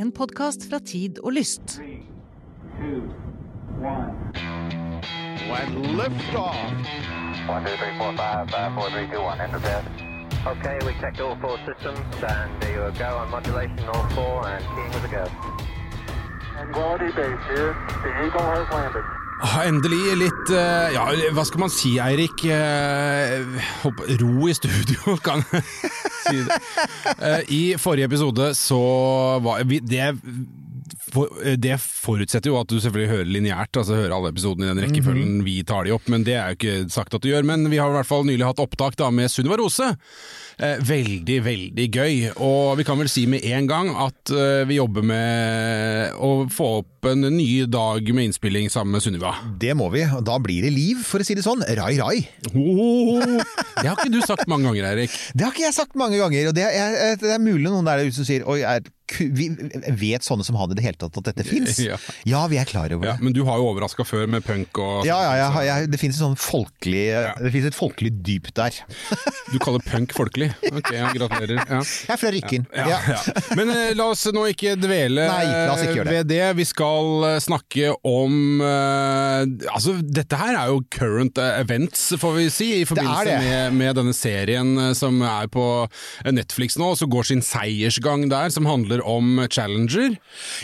En podkast fra Tid og Lyst. Three, two, one. And liftoff. One, two, three, four, five, five, four, three, two, one. Enter bed. Okay, we checked all four systems, and there you go on modulation, all four, and keying with a go. Quality base here. The Eagle has landed. Ah, Endelig litt eh, Ja, hva skal man si, Eirik? Eh, ro i studio, kan jeg si det. Eh, I forrige episode så var det, for, eh, det forutsetter jo at du selvfølgelig hører lineært, altså hører alle episodene i den rekkefølgen vi tar de opp, men det er jo ikke sagt at du gjør. Men vi har i hvert fall nylig hatt opptak da med Sunniva Rose. Eh, veldig, veldig gøy. Og vi kan vel si med en gang at eh, vi jobber med å få opp en ny dag med innspilling sammen med Sunniva. Det må vi, og da blir det liv, for å si det sånn. Rai, rai. Oh, det har ikke du sagt mange ganger, Eirik. Det har ikke jeg sagt mange ganger, og det er, det er mulig noen der ute som sier Oi, er, vet sånne som han i det hele tatt at dette fins? Ja. Ja, vi er klar over Ja, det. men du har jo overraska før med punk og Ja, ja, ja, ja, det finnes et sånn Det finnes et folkelig dyp der. Du kaller punk folkelig? Ok, ja, gratulerer. Ja. Jeg er fra Rykken. Ja, Ja. ja. Men eh, la oss nå ikke dvele Nei, ikke det. ved det. Vi skal eh, snakke om eh, Altså, dette her er jo current eh, events, får vi si, i forbindelse det. med, med denne serien eh, som er på eh, Netflix nå, som går sin seiersgang der, som handler om Challenger.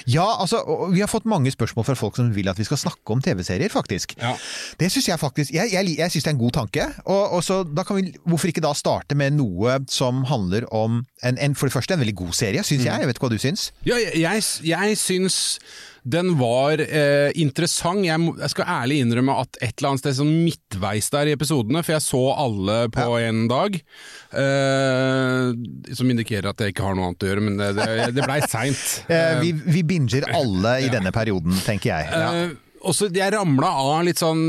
Ja, altså, vi har fått mange spørsmål fra folk som vil at vi skal snakke om TV-serier, faktisk. Ja. Det syns jeg faktisk Jeg, jeg, jeg syns det er en god tanke. Og, og så da kan vi, Hvorfor ikke da starte med noe som handler om en, en for det første en veldig god serie, syns Mm. jeg. Jeg vet ikke hva du syns? Ja, jeg, jeg, jeg syns den var eh, interessant. Jeg, må- jeg skal ærlig innrømme at et eller annet sted sånn midtveis der i episodene, for jeg så alle på en dag, eh, som indikerer at jeg ikke har noe annet å gjøre, men det, det, det blei seint. Eh, vi, vi binger alle i denne perioden, tenker jeg. Ja. Eh, og så jeg ramla av litt sånn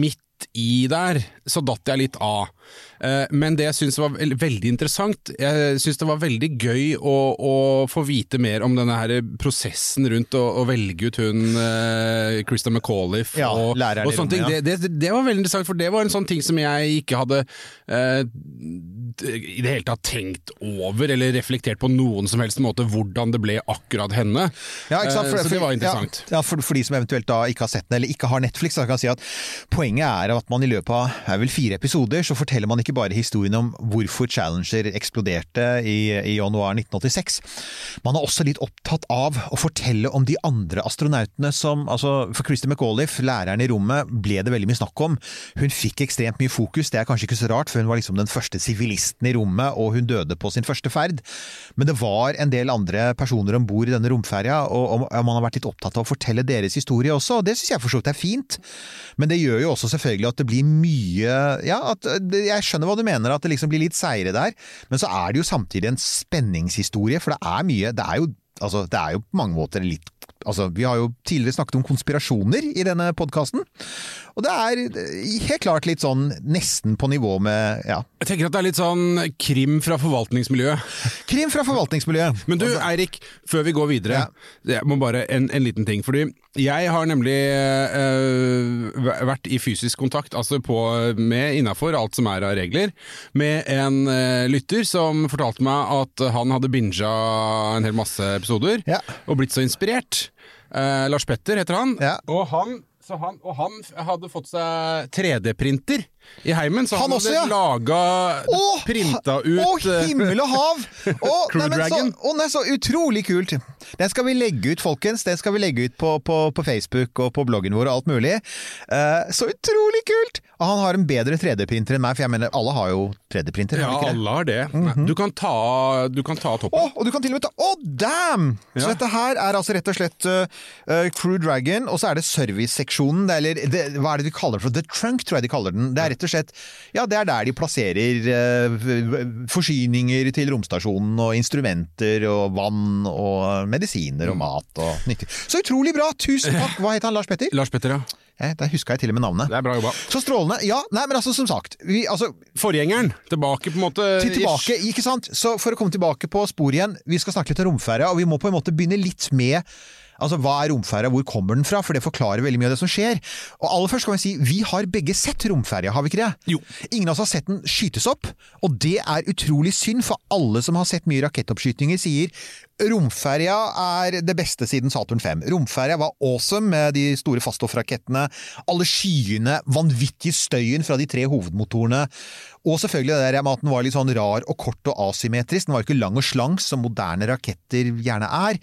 midt i der, så datt jeg litt av. Eh, men det jeg syns var veldig interessant, jeg syns det var veldig gøy å, å få vite mer om denne her prosessen rundt å, å velge ut hun uh, Christa McAuliffe Ja, og, og sånne ting. Ja. Det, det, det var veldig interessant, for det var en sånn ting som jeg ikke hadde uh, i det hele tatt tenkt over, eller reflektert på noen som helst måte, hvordan det ble akkurat henne. Ja, sant? uh, så det var interessant. For, for de som eventuelt da ikke har sett den, eller ikke har Netflix, så kan jeg si at poenget er at man i løpet av er vel fire episoder, så forteller man ikke bare historien om hvorfor Challenger eksploderte i, i januar 1986. Man er også litt opptatt av å fortelle om de andre astronautene som altså For Christy McAuliffe, læreren i rommet, ble det veldig mye snakk om. Hun fikk ekstremt mye fokus, det er kanskje ikke så rart, for hun var liksom den første sivilisten i rommet, og hun døde på sin første ferd. Men det var en del andre personer om bord i denne romferja, og, og man har vært litt opptatt av å fortelle deres historie også, og det syns jeg for så vidt er fint. Men det gjør jo også selvfølgelig at det blir mye Ja, at jeg skjønner hva du mener, at det liksom blir litt seire der, men så er det jo samtidig en spenningshistorie, for det er mye Det er jo, altså, det er jo på mange måter litt Altså, Vi har jo tidligere snakket om konspirasjoner i denne podkasten. Og det er eh, helt klart litt sånn nesten på nivå med ja, Jeg tenker at det er litt sånn krim fra forvaltningsmiljøet. krim fra forvaltningsmiljøet. Men du Eirik, før vi går videre, jeg må bare en, en liten ting. Fordi jeg har nemlig øh, vært i fysisk kontakt, altså på, med innafor alt som er av regler, med en øh, lytter som fortalte meg at han hadde binga en hel masse episoder, Ja. og blitt så inspirert. Uh, Lars Petter heter han, Ja. og han så han, og han hadde fått seg 3D-printer i heimen, så han, Han også, ja. laga Printa ut Å, eh, himmel og hav! Og Crew nei, men så, Dragon. nei, så utrolig kult! Den skal vi legge ut, folkens. Den skal vi legge ut på, på, på Facebook og på bloggen vår og alt mulig. Uh, så utrolig kult! Og han har en bedre 3D-printer enn meg, for jeg mener, alle har jo 3D-printer. Ja, har alle har det. Nei, du, kan ta, du kan ta toppen. Og du kan til og med ta Å, damn! Så Ja. dette her er altså rett og slett uh, Crew Dragon, og så er det serviceseksjonen. Er- Eller det, hva er det de kaller det for? The Trunk, tror jeg de kaller den. Det er rett og slett Ja, det er der de plasserer uh, forsyninger til romstasjonen, og instrumenter og vann og medisiner og mat og nyttig. Så utrolig bra! Tusen takk! Hva het han, Lars Petter? Lars Petter, ja. Eh, Der huska jeg til og med navnet. Det er bra jobba. Så strålende. Ja, nei, men altså, som sagt. Vi, altså, Forgjengeren, tilbake på en måte. til tilbake, ikke sant? Så for å komme tilbake på sporet igjen, vi skal snakke litt om romferja, og vi må på en måte begynne litt med Altså, Hva er romferja, hvor kommer den fra? For det forklarer veldig mye av det som skjer. Og aller først kan vi si, vi har begge sett romferja, har vi ikke det? Jo. Ingen av oss har sett den skytes opp, og det er utrolig synd, for alle som har sett mye rakettoppskytinger, sier romferja er det beste siden Saturn 5. Romferja var awesome med de store faststoffrakettene, alle skyene, vanvittige støyen fra de tre hovedmotorene, og selvfølgelig det der med at den var litt sånn rar og kort og asymmetrisk. Den var ikke lang og slank, som moderne raketter gjerne er.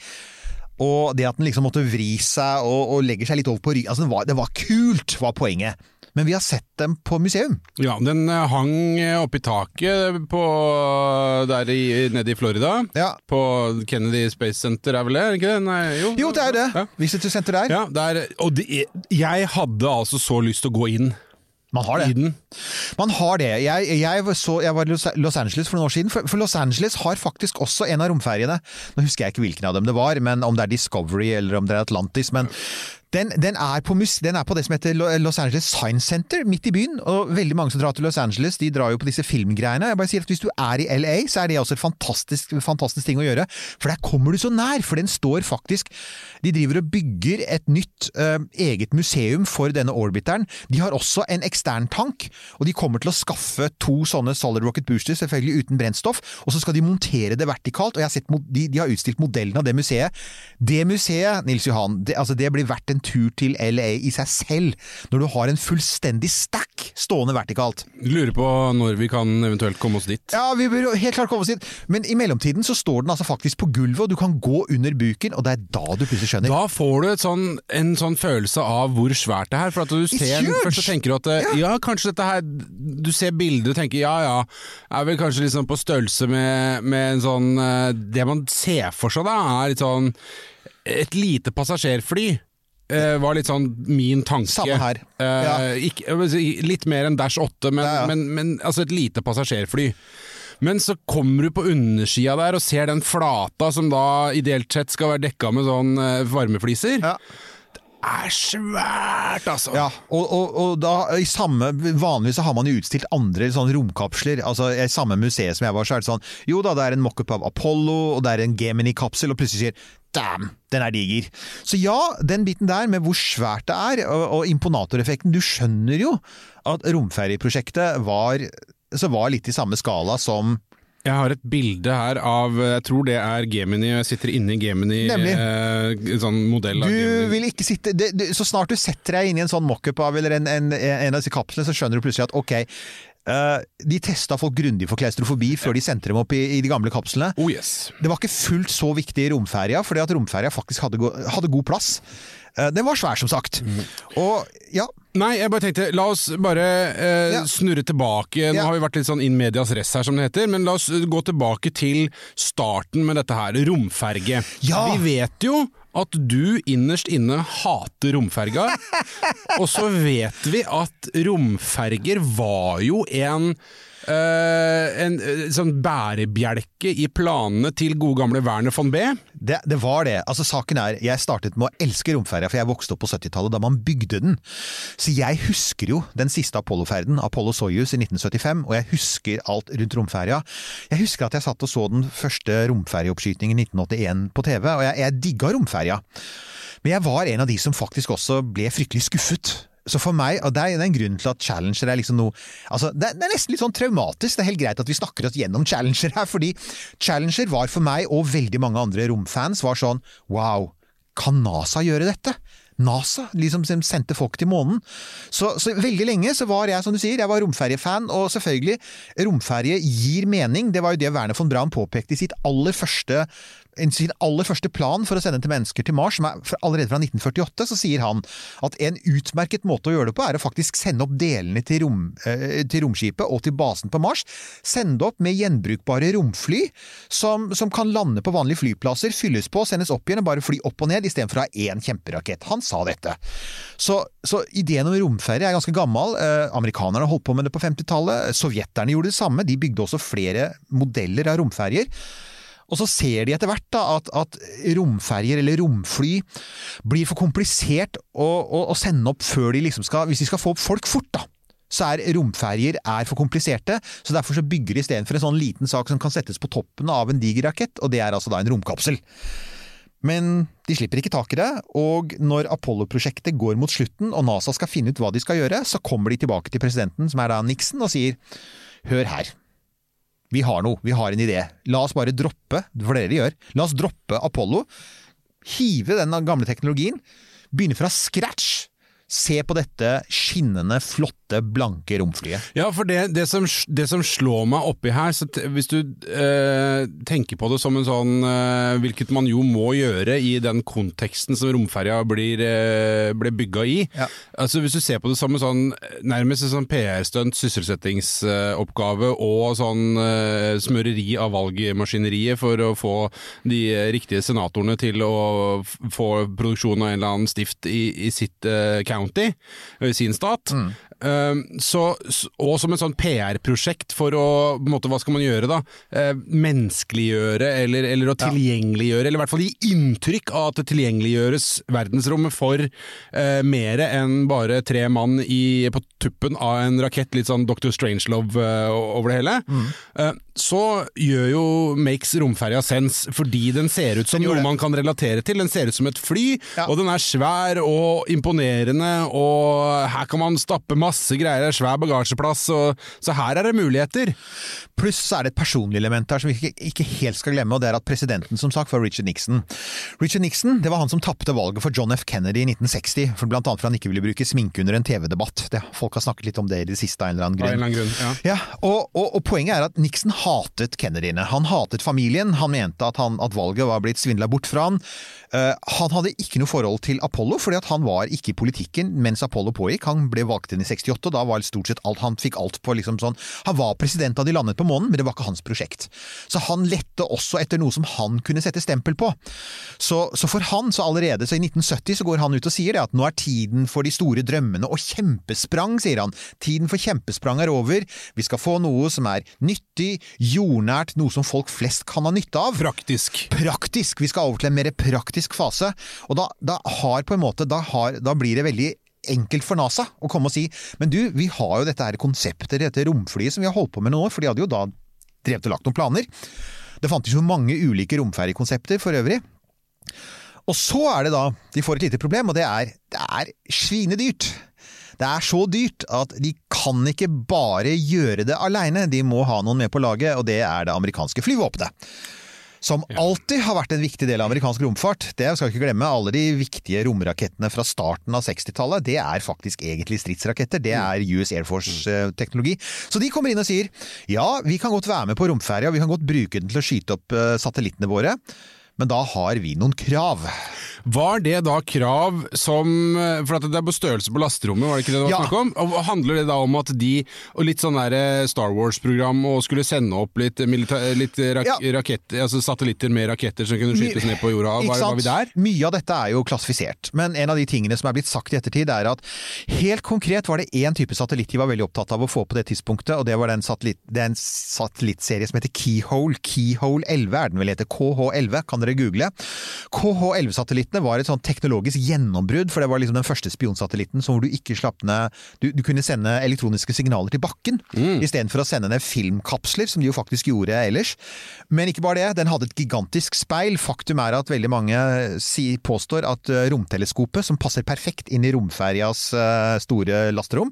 Og det at den liksom måtte vri seg og, og legge seg litt over på ryggen altså, det var, det var kult, var poenget. Men vi har sett dem på museum. Ja, den eh, hang eh, oppe i taket på, der i, nede i Florida. Ja. På Kennedy Space Center, er vel det? Ikke det? Nei, jo. Jo, det er det. Ja. Visitor Center der. Ja, der, og det, jeg hadde altså så lyst til å gå inn Man har det. Man har det. Jeg, jeg, så, jeg var i Los- Angeles for noen år siden, for, for Los Angeles har faktisk også en av romferjene. Nå husker jeg ikke hvilken av dem det var, men om det er Discovery eller om det er Atlantis. men den, den, er den er på det som heter Los Angeles Science Center, midt i byen. Og veldig mange som drar til Los Angeles, de drar jo på disse filmgreiene. Jeg bare sier at Hvis du er i LA, så er det også et fantastisk, fantastisk ting å gjøre. For der kommer du så nær! For den står faktisk De driver og bygger et nytt eh, eget museum for denne orbiteren. De har også en ekstern tank, og de kommer til å skaffe to sånne solid rocket boosters, selvfølgelig uten brennstoff. Og så skal de montere det vertikalt, og jeg har sett, de, de har utstilt modellen av det museet. Det museet, Nils Johan, det, altså det blir verdt en tur til LA i seg selv, når du har en fullstendig stack stående vertikalt. Lurer på når vi kan eventuelt komme oss dit. Ja, vi bør helt klart komme oss dit, men i mellomtiden så står den altså faktisk på gulvet, og du kan gå under buken, og det er da du plutselig skjønner. Da får du et sånn, en sånn følelse av hvor svært det er. For at du ser først så tenker du at ja. ja. kanskje dette her Du ser bildet og tenker ja ja, er vel kanskje liksom på størrelse med, med en sånn eh, Det man ser for seg da, er litt sånn Et lite passasjerfly. Eh, var litt sånn min tanke. Samme her. Eh, Ja. ikke, litt mer enn Dash 8, men, Ja, men, men altså et lite passasjerfly. Men så kommer du på undersida der og ser den flata som da ideelt sett skal være dekka med sånn eh, varmefliser. Ja. er svært, altså! Ja, og, og, og da i samme Vanligvis har man jo utstilt andre sånn romkapsler. Altså I samme museet som jeg var, så er det sånn Jo da, det er en mockup av Apollo, og det er en Gemini-kapsel, og plutselig sier Damn, den er diger! Så ja, den biten der med hvor svært det er, og, og imponatoreffekten Du skjønner jo at romferjeprosjektet var, var litt i samme skala som Jeg har et bilde her av Jeg tror det er Gemini, jeg sitter inne i Gemini. Nemlig. Eh, sånn modell av Du Gemini. vil ikke sitte det, det, Så snart du setter deg inn i en sånn mockup av eller en, en, en av disse kapslene, så skjønner du plutselig at ok, eh, de testa folk grundig for klaustrofobi før de sendte dem opp i, i de gamle kapslene. Oh yes. Det var ikke fullt så viktig i romferja, fordi at romferja faktisk hadde, go hadde god plass. Uh, den var svær, som sagt. Og ja, Nei, jeg bare tenkte, la oss bare eh, Ja. snurre tilbake. Nå Ja. har vi vært litt sånn in medias res her, som det heter, men la oss eh, gå tilbake til starten med dette her, romferge. Ja. Vi vet jo at du innerst inne hater romferga, og så vet vi at romferger var jo en Uh, en uh, sånn bærebjelke i planene til gode gamle Werner von B. det, det var det. Altså Saken er, jeg startet med å elske romferja, for jeg vokste opp på 70-tallet da man bygde den. Så jeg husker jo den siste Apollo-ferden, Apollo Soyuz i 1975, og jeg husker alt rundt romferja. Jeg husker at jeg satt og så den første romferjeoppskytingen i 1981 på TV, og jeg, jeg digga romferja. Men jeg var en av de som faktisk også ble fryktelig skuffet. Så for meg, og det er en grunn til at Challenger er liksom noe altså det, er- nesten litt sånn traumatisk. Det er helt greit at vi snakker oss gjennom Challenger her, fordi Challenger var for meg, og veldig mange andre romfans, var sånn wow, kan NASA gjøre dette? NASA liksom som sendte folk til månen. Så, så veldig lenge så var jeg, som du sier, jeg var romferjefan, og selvfølgelig, romferje gir mening. Det var jo det Werner von Braun påpekte i sitt aller første sin aller første plan for å sende til mennesker til Mars, som er allerede fra 1948, så sier han at en utmerket måte å gjøre det på, er å faktisk sende opp delene til, rom, eh, til romskipet og til basen på Mars. Sende opp med gjenbrukbare romfly, som, som kan lande på vanlige flyplasser, fylles på, sendes opp igjen og bare fly opp og ned, istedenfor å ha én kjemperakett. Han sa dette. Så, så ideen om romferie er ganske gammel. Eh, amerikanerne holdt på med det på 50-tallet. Sovjeterne gjorde det samme. De bygde også flere modeller av romferjer. Og så ser de etter hvert da, at, at romferjer eller romfly blir for komplisert å, å, å sende opp før de liksom skal Hvis de skal få opp folk fort, da. Så er romferjer er for kompliserte, så derfor så bygger de istedenfor en sånn liten sak som kan settes på toppen av en diger rakett, og det er altså da en romkapsel. Men de slipper ikke tak i det, og når Apollo-prosjektet går mot slutten og NASA skal finne ut hva de skal gjøre, så kommer de tilbake til presidenten, som er da Nixon, og sier hør her. Vi har noe, vi har en idé. La oss bare droppe, for dere gjør, la oss droppe Apollo. Hive den gamle teknologien. Begynne fra scratch. Se på dette skinnende, flotte, blanke romflyet. Ja, for det, det, som, det som slår meg oppi her, hvis du eh, tenker på det som en sånn eh, Hvilket man jo må gjøre i den konteksten som romferja blir, eh, ble bygga i. Ja. Altså Hvis du ser på det som en sånn nærmest en sånn PR-stunt, sysselsettingsoppgave og sånn eh, smøreri av valgmaskineriet for å få de riktige senatorene til å få produksjon av en eller annen stift i, i sitt eh, county, i sin stat. Eh, så, og som et sånn PR-prosjekt for å på en måte, Hva skal man gjøre, da? Eh, menneskeliggjøre, eller, eller å tilgjengeliggjøre, eller i hvert fall gi inntrykk av at det tilgjengeliggjøres verdensrommet for eh, mer enn bare tre mann i, på tuppen av en rakett, litt sånn Dr. Strangelove eh, over det hele. Eh, så gjør jo Makes romferja sens, fordi den ser ut som noe man kan relatere til. Den ser ut som et fly, Ja. og den er svær og imponerende, og her kan man stappe masse greier, det er svær bagasjeplass, og, så her er det muligheter. Pluss er det et personlig element her som vi ikke, ikke helt skal glemme, og det er at presidenten som sagt var Richard Nixon. Richard Nixon det var han som tapte valget for John F. Kennedy i 1960, for blant annet for han ikke ville bruke sminke under en TV-debatt. Folk har snakket litt om det i det siste av en eller annen Av en grunn. eller annen grunn, ja. Ja, og, og, og poenget er at Nixon hatet Kennedyene. Han hatet familien, han mente at, han, at valget var blitt svindla bort fra han. Uh, han hadde ikke noe forhold til Apollo, fordi at han var ikke i politikken mens Apollo pågikk. Han ble valgt inn i 68, og da var stort sett alt Han fikk alt på liksom sånn Han var president da de landet på månen, men det var ikke hans prosjekt. Så han lette også etter noe som han kunne sette stempel på. Så, så for han, så allerede så i 1970 så går han ut og sier det at nå er tiden for de store drømmene og kjempesprang, sier han. Tiden for kjempesprang er over. Vi skal få noe som er nyttig, jordnært, noe som folk flest kan ha nytte av. Praktisk. Praktisk! Vi skal over til en mer praktisk fase. Og da, da har på en måte, da, har, da blir det veldig enkelt for NASA å komme og si men du, vi har jo dette her konseptet, dette romflyet som vi har holdt på med noen år, for de hadde jo da drevet og lagt noen planer. Det fantes jo mange ulike romferjekonsepter for øvrig. Og så er det da de får et lite problem, og det er det er svinedyrt. Det er så dyrt at de kan ikke bare gjøre det aleine, de må ha noen med på laget, og det er det amerikanske flyvåpenet. Som alltid har vært en viktig del av amerikansk romfart. Det skal vi ikke glemme. Alle de viktige romrakettene fra starten av 60-tallet, det er faktisk egentlig stridsraketter. Det er US Air Force-teknologi. Så de kommer inn og sier ja, vi kan godt være med på romferja, vi kan godt bruke den til å skyte opp eh, satellittene våre, men da har vi noen krav. Var det da krav som For at det er på størrelse på lasterommet, var det ikke det det var Ja. snakk om? Og Handler det da om at de, og litt sånn der eh, Star Wars-program, og skulle sende opp litt, litt rak Ja. raketter, altså satellitter med raketter som kunne skytes ned på jorda? Var, var vi der? Mye av dette er jo klassifisert, men en av de tingene som er blitt sagt i ettertid, er at helt konkret var det én type satellitt de var veldig opptatt av å få på det tidspunktet, og det var den satellitt, det er en satellittserie som heter Keyhole. Keyhole 11 er den vel heter. KH11, kan dere google. KH11-satellittene var et sånn teknologisk gjennombrudd, for det var liksom den første spionsatellitten som hvor du ikke slapp ned du, du kunne sende elektroniske signaler til bakken, Mm. istedenfor å sende ned filmkapsler, som de jo faktisk gjorde ellers. Men ikke bare det, den hadde et gigantisk speil. Faktum er at veldig mange si, påstår at eh, romteleskopet, som passer perfekt inn i romferjas eh, store lasterom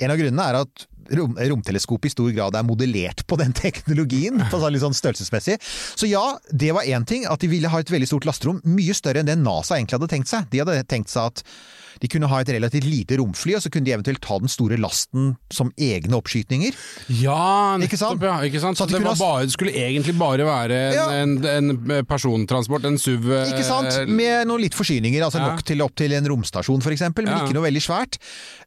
En av grunnene er at rom, romteleskopet i stor grad er modellert på den teknologien, på sånn litt sånn størrelsesmessig. Så ja, det var én ting, at de ville ha et veldig stort lasterom, mye større enn det NASA egentlig hadde tenkt seg. De hadde tenkt seg at de kunne ha et relativt lite romfly, og så kunne de eventuelt ta den store lasten som egne oppskytninger. Ja, Ikke sant? nettopp, ja. Ikke sant? Så Så det, kunne bare, skulle egentlig bare være en, Ja. en, en persontransport, en SUV Ikke sant? eh, Med noen litt forsyninger, altså Ja. nok til opp til en romstasjon eksempel, men ikke noe veldig svært.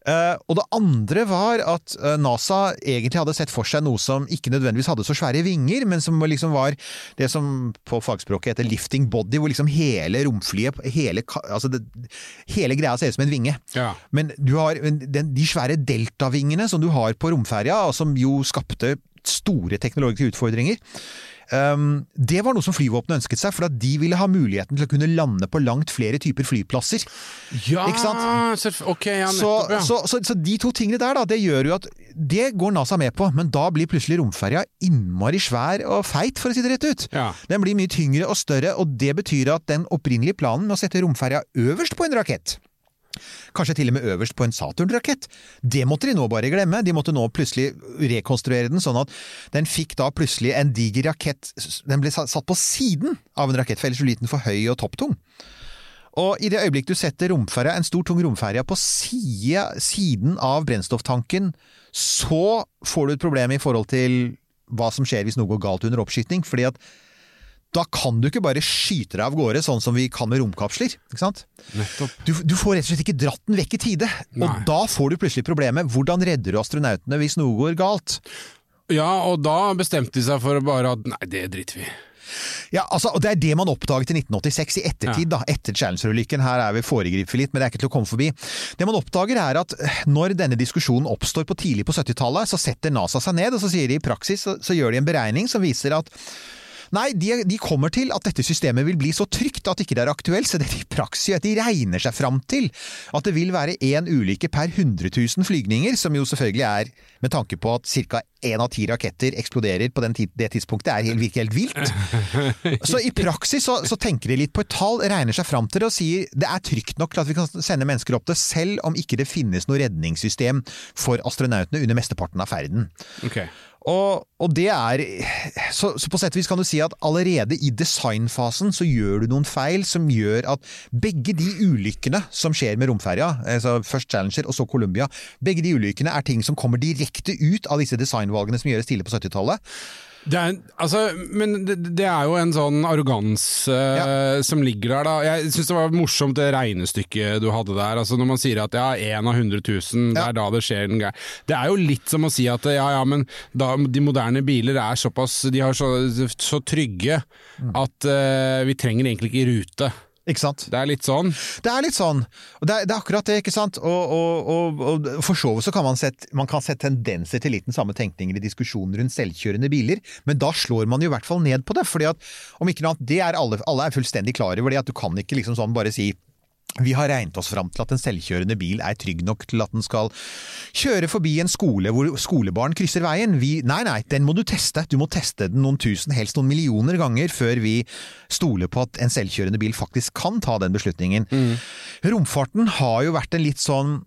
Uh, og det andre var at eh, NASA egentlig hadde sett for seg noe som ikke nødvendigvis hadde så svære vinger, men som liksom var det som på fagspråket heter lifting body, hvor liksom hele romflyet, hele, altså det, hele greia ser ut som en vinge. Ja. Men du har den, de svære deltavingene som du har på romferja, som jo skapte store teknologiske utfordringer. Um, det var noe som flyvåpenet ønsket seg, for at de ville ha muligheten til å kunne lande på langt flere typer flyplasser. Ja, selvf- ja, Så, nettopp, ja. så, så, så de to tingene der, da, det gjør jo at Det går NASA med på, men da blir plutselig romferja innmari svær og feit, for å si det rett ut. Ja. Den blir mye tyngre og større, og det betyr at den opprinnelige planen med å sette romferja øverst på en rakett Kanskje til og med øverst på en Saturn-rakett. Det måtte de nå bare glemme. De måtte nå plutselig rekonstruere den, sånn at den fikk da plutselig en diger rakett Den ble satt på siden av en rakett, for ellers blir den for høy og topptung. Og i det øyeblikk du setter romferja, en stor, tung romferja på side, siden av brennstofftanken, så får du et problem i forhold til hva som skjer hvis noe går galt under oppskyting. fordi at da kan du ikke bare skyte deg av gårde, sånn som vi kan med romkapsler. ikke sant? Nettopp. Du, du får rett og slett ikke dratt den vekk i tide. Nei. Og da får du plutselig problemet. Hvordan redder du astronautene hvis noe går galt? Ja, og da bestemte de seg for bare at nei, det driter vi i. Ja, altså, og Det er det man oppdaget i 1986, i ettertid, da, etter Challenger-ulykken. Her er vi foregriper litt, men det er ikke til å komme forbi. Det man oppdager er at eh, når denne diskusjonen oppstår på tidlig på 70-tallet, så setter NASA seg ned og så sier de i praksis så, så gjør de en beregning som viser at Nei, de, de kommer til at dette systemet vil bli så trygt at ikke det er aktuelt, så det de i praksis at de regner seg fram til at det vil være én ulykke per 100 000 flygninger, som jo selvfølgelig er, med tanke på at ca. én av ti raketter eksploderer på den tid, det tidspunktet, er helt, virker helt vilt. Så i praksis så, så tenker de litt på et tall, regner seg fram til det og sier det er trygt nok til at vi kan sende mennesker opp det, selv om ikke det finnes noe redningssystem for astronautene under mesteparten av ferden. Ok. Og, og det er så, så på sett og vis kan du si at allerede i designfasen så gjør du noen feil som gjør at begge de ulykkene som skjer med romferja, altså først Challenger og så Columbia, begge de ulykkene er ting som kommer direkte ut av disse designvalgene som gjøres tidlig på 70-tallet. Det er, altså, men det, det er jo en sånn arroganse ja. som ligger der, da. Jeg syns det var morsomt det regnestykket du hadde der. Altså Når man sier at ja, én av 100 000, det Ja. er da det skjer en greie. Det er jo litt som å si at ja, ja, men da, de moderne biler er såpass De er så, så trygge at uh, vi trenger egentlig ikke rute. Ikke sant? Det er litt sånn. Det er litt sånn. Det, er, det er akkurat det, ikke sant. Og, og, og, og for så vidt så kan man sette, man kan se tendenser til litt den samme tenkningen i diskusjonen rundt selvkjørende biler, men da slår man jo i hvert fall ned på det. fordi at om ikke noe annet, det er alle, alle er fullstendig klar over det, at du kan ikke liksom sånn bare si vi har regnet oss fram til at en selvkjørende bil er trygg nok til at den skal kjøre forbi en skole hvor skolebarn krysser veien. Vi, nei, nei, den må du teste. Du må teste den noen tusen, helst noen millioner ganger før vi stoler på at en selvkjørende bil faktisk kan ta den beslutningen. Romfarten har jo vært en litt sånn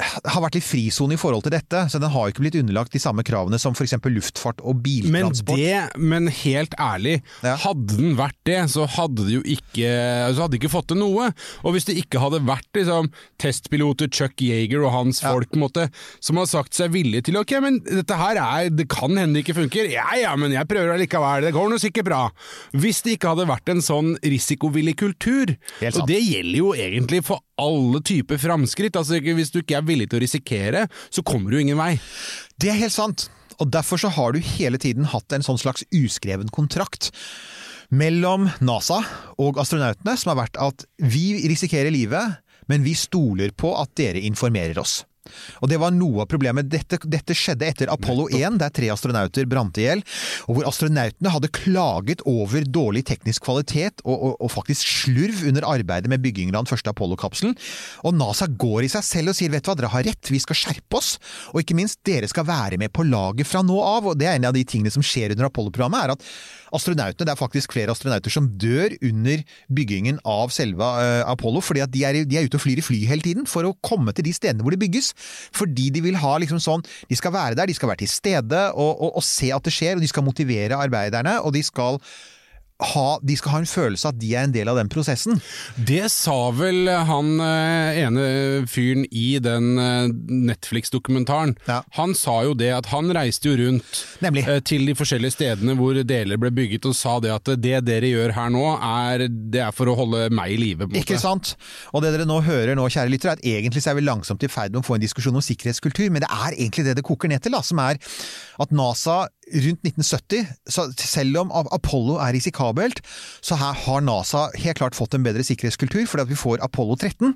har vært litt frisone i forhold til dette, så den har ikke blitt underlagt de samme kravene som f.eks. luftfart og Men biltransport. det, men helt ærlig, Ja. hadde den vært det, så hadde de jo ikke Så hadde de ikke fått til noe. Og hvis det ikke hadde vært liksom, testpiloter Chuck Yeager og hans Ja. folk på måte, som har sagt seg villige til ok, men dette her er Det kan hende det ikke funker. Ja ja, men jeg prøver allikevel. Det går nå sikkert bra. Hvis det ikke hadde vært en sånn risikovillig kultur, og det gjelder jo egentlig for alle typer framskritt. Altså, hvis du ikke er villig til å risikere, så kommer du ingen vei. Det er helt sant. Og derfor så har du hele tiden hatt en sånn slags uskreven kontrakt mellom NASA og astronautene, som har vært at vi risikerer livet, men vi stoler på at dere informerer oss. Og det var noe av problemet. Dette, dette skjedde etter Apollo 1, der tre astronauter brant i hjel, og hvor astronautene hadde klaget over dårlig teknisk kvalitet og, og, og faktisk slurv under arbeidet med byggingen av den første Apollo-kapselen. Og NASA går i seg selv og sier vet du hva, dere har rett, vi skal skjerpe oss, og ikke minst, dere skal være med på laget fra nå av. Og det er en av de tingene som skjer under Apollo-programmet, er at astronautene, det er faktisk flere astronauter som dør under byggingen av selve eh, Apollo, fordi at de er, de er ute og flyr i fly hele tiden for å komme til de stedene hvor det bygges. Fordi de vil ha liksom sånn De skal være der, de skal være til stede og, og, og se at det skjer, og de skal motivere arbeiderne, og de skal ha, de skal ha en følelse at de er en del av den prosessen. Det sa vel han eh, ene fyren i den eh, Netflix-dokumentaren. Ja. Han sa jo det at han reiste jo rundt Nemlig. eh, til de forskjellige stedene hvor deler ble bygget, og sa det at det dere gjør her nå, er, det er for å holde meg i live. Ikke sant? Og det dere nå hører nå, kjære lyttere, er at egentlig så er vi langsomt i ferd med å få en diskusjon om sikkerhetskultur, men det er egentlig det det koker ned til, da, som er at NASA rundt 1970, så selv om Apollo er risikabelt, så her har NASA helt klart fått en bedre sikkerhetskultur fordi at vi får Apollo 13.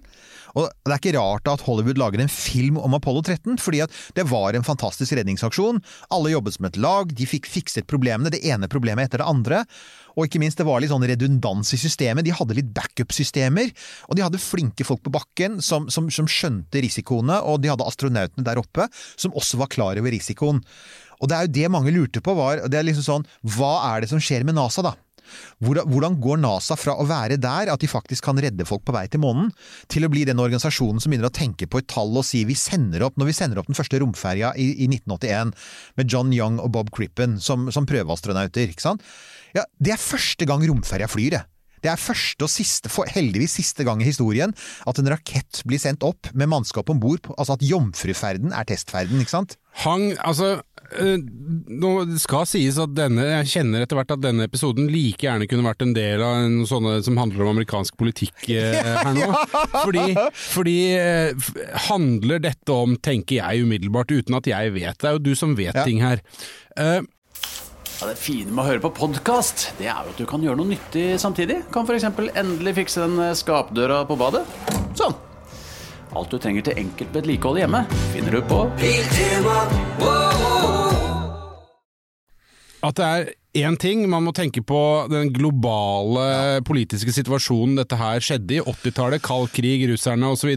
Og Det er ikke rart at Hollywood lager en film om Apollo 13, fordi at det var en fantastisk redningsaksjon. Alle jobbet som et lag, de fikk fikset problemene, det ene problemet etter det andre. Og ikke minst, det var litt sånn redundans i systemet. De hadde litt backup-systemer, og de hadde flinke folk på bakken som, som, som skjønte risikoene, og de hadde astronautene der oppe som også var klar over risikoen. Og det er jo det mange lurte på, var det er liksom sånn Hva er det som skjer med NASA, da? Hvordan går NASA fra å være der, at de faktisk kan redde folk på vei til månen, til å bli den organisasjonen som begynner å tenke på et tall og si vi sender opp, når vi sender opp den første romferja i, i 1981 med John Young og Bob Crippen som, som prøveastronauter, ikke sant? Ja, det er første gang romferja flyr, det. Det er første og siste, heldigvis siste gang i historien at en rakett blir sendt opp med mannskap om bord. Altså at jomfruferden er testferden, ikke sant? Hang, altså nå skal sies at denne, jeg kjenner etter hvert at denne episoden like gjerne kunne vært en del av en sånne som handler om amerikansk politikk eh, her nå. Fordi, fordi eh, handler dette om, tenker jeg umiddelbart, uten at jeg vet det, er jo du som vet Ja. ting her. Uh, Ja, det fine med å høre på podkast, det er jo at du kan gjøre noe nyttig samtidig. Kan f.eks. endelig fikse den eh, skapdøra på badet. Sånn. Alt du trenger til enkelt vedlikehold hjemme, finner du på at det er én ting, man må tenke på den globale politiske situasjonen dette her skjedde i. 80-tallet, kald krig, russerne osv.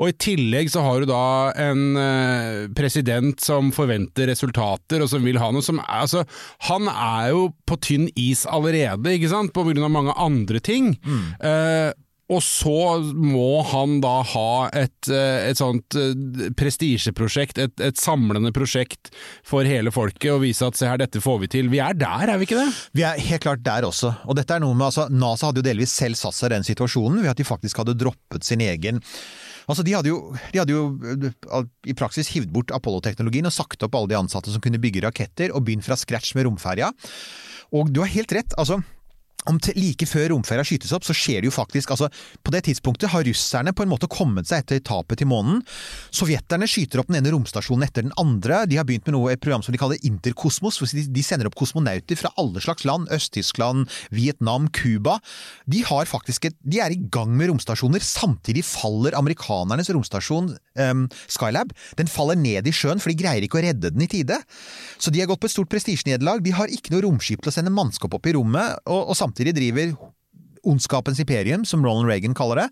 Og i tillegg så har du da en eh, president som forventer resultater, og som vil ha noe som er Altså, han er jo på tynn is allerede, ikke sant, på grunn av mange andre ting. Eh, og så må han da ha et, eh, et sånt eh, prestisjeprosjekt, et, et samlende prosjekt for hele folket, og vise at se her, dette får vi til. Vi er der, er vi ikke det? Vi er helt klart der også. Og dette er noe med, altså, NASA hadde jo delvis selv satt seg i den situasjonen ved at de faktisk hadde droppet sin egen Altså, de hadde, jo, de hadde jo eh, i praksis hivd bort Apollo-teknologien og sagt opp alle de ansatte som kunne bygge raketter, og begynt fra scratch med romferja. Og du har helt rett. altså like før romferja skytes opp, så skjer det jo faktisk altså, På det tidspunktet har russerne på en måte kommet seg etter tapet til månen. Sovjeterne skyter opp den ene romstasjonen etter den andre. De har begynt med noe, et program som de kaller Interkosmos. hvor De, de sender opp kosmonauter fra alle slags land. Øst-Tyskland, Vietnam, Cuba. De, har faktisk et, de er i gang med romstasjoner. Samtidig faller amerikanernes romstasjon, um, Skylab, den faller ned i sjøen, for de greier ikke å redde den i tide. Så de har gått på et stort prestisjenederlag. De har ikke noe romskip til å sende mannskap opp i rommet, og, og samtidig driver Ondskapens imperium, som Ronald Reagan kaller det,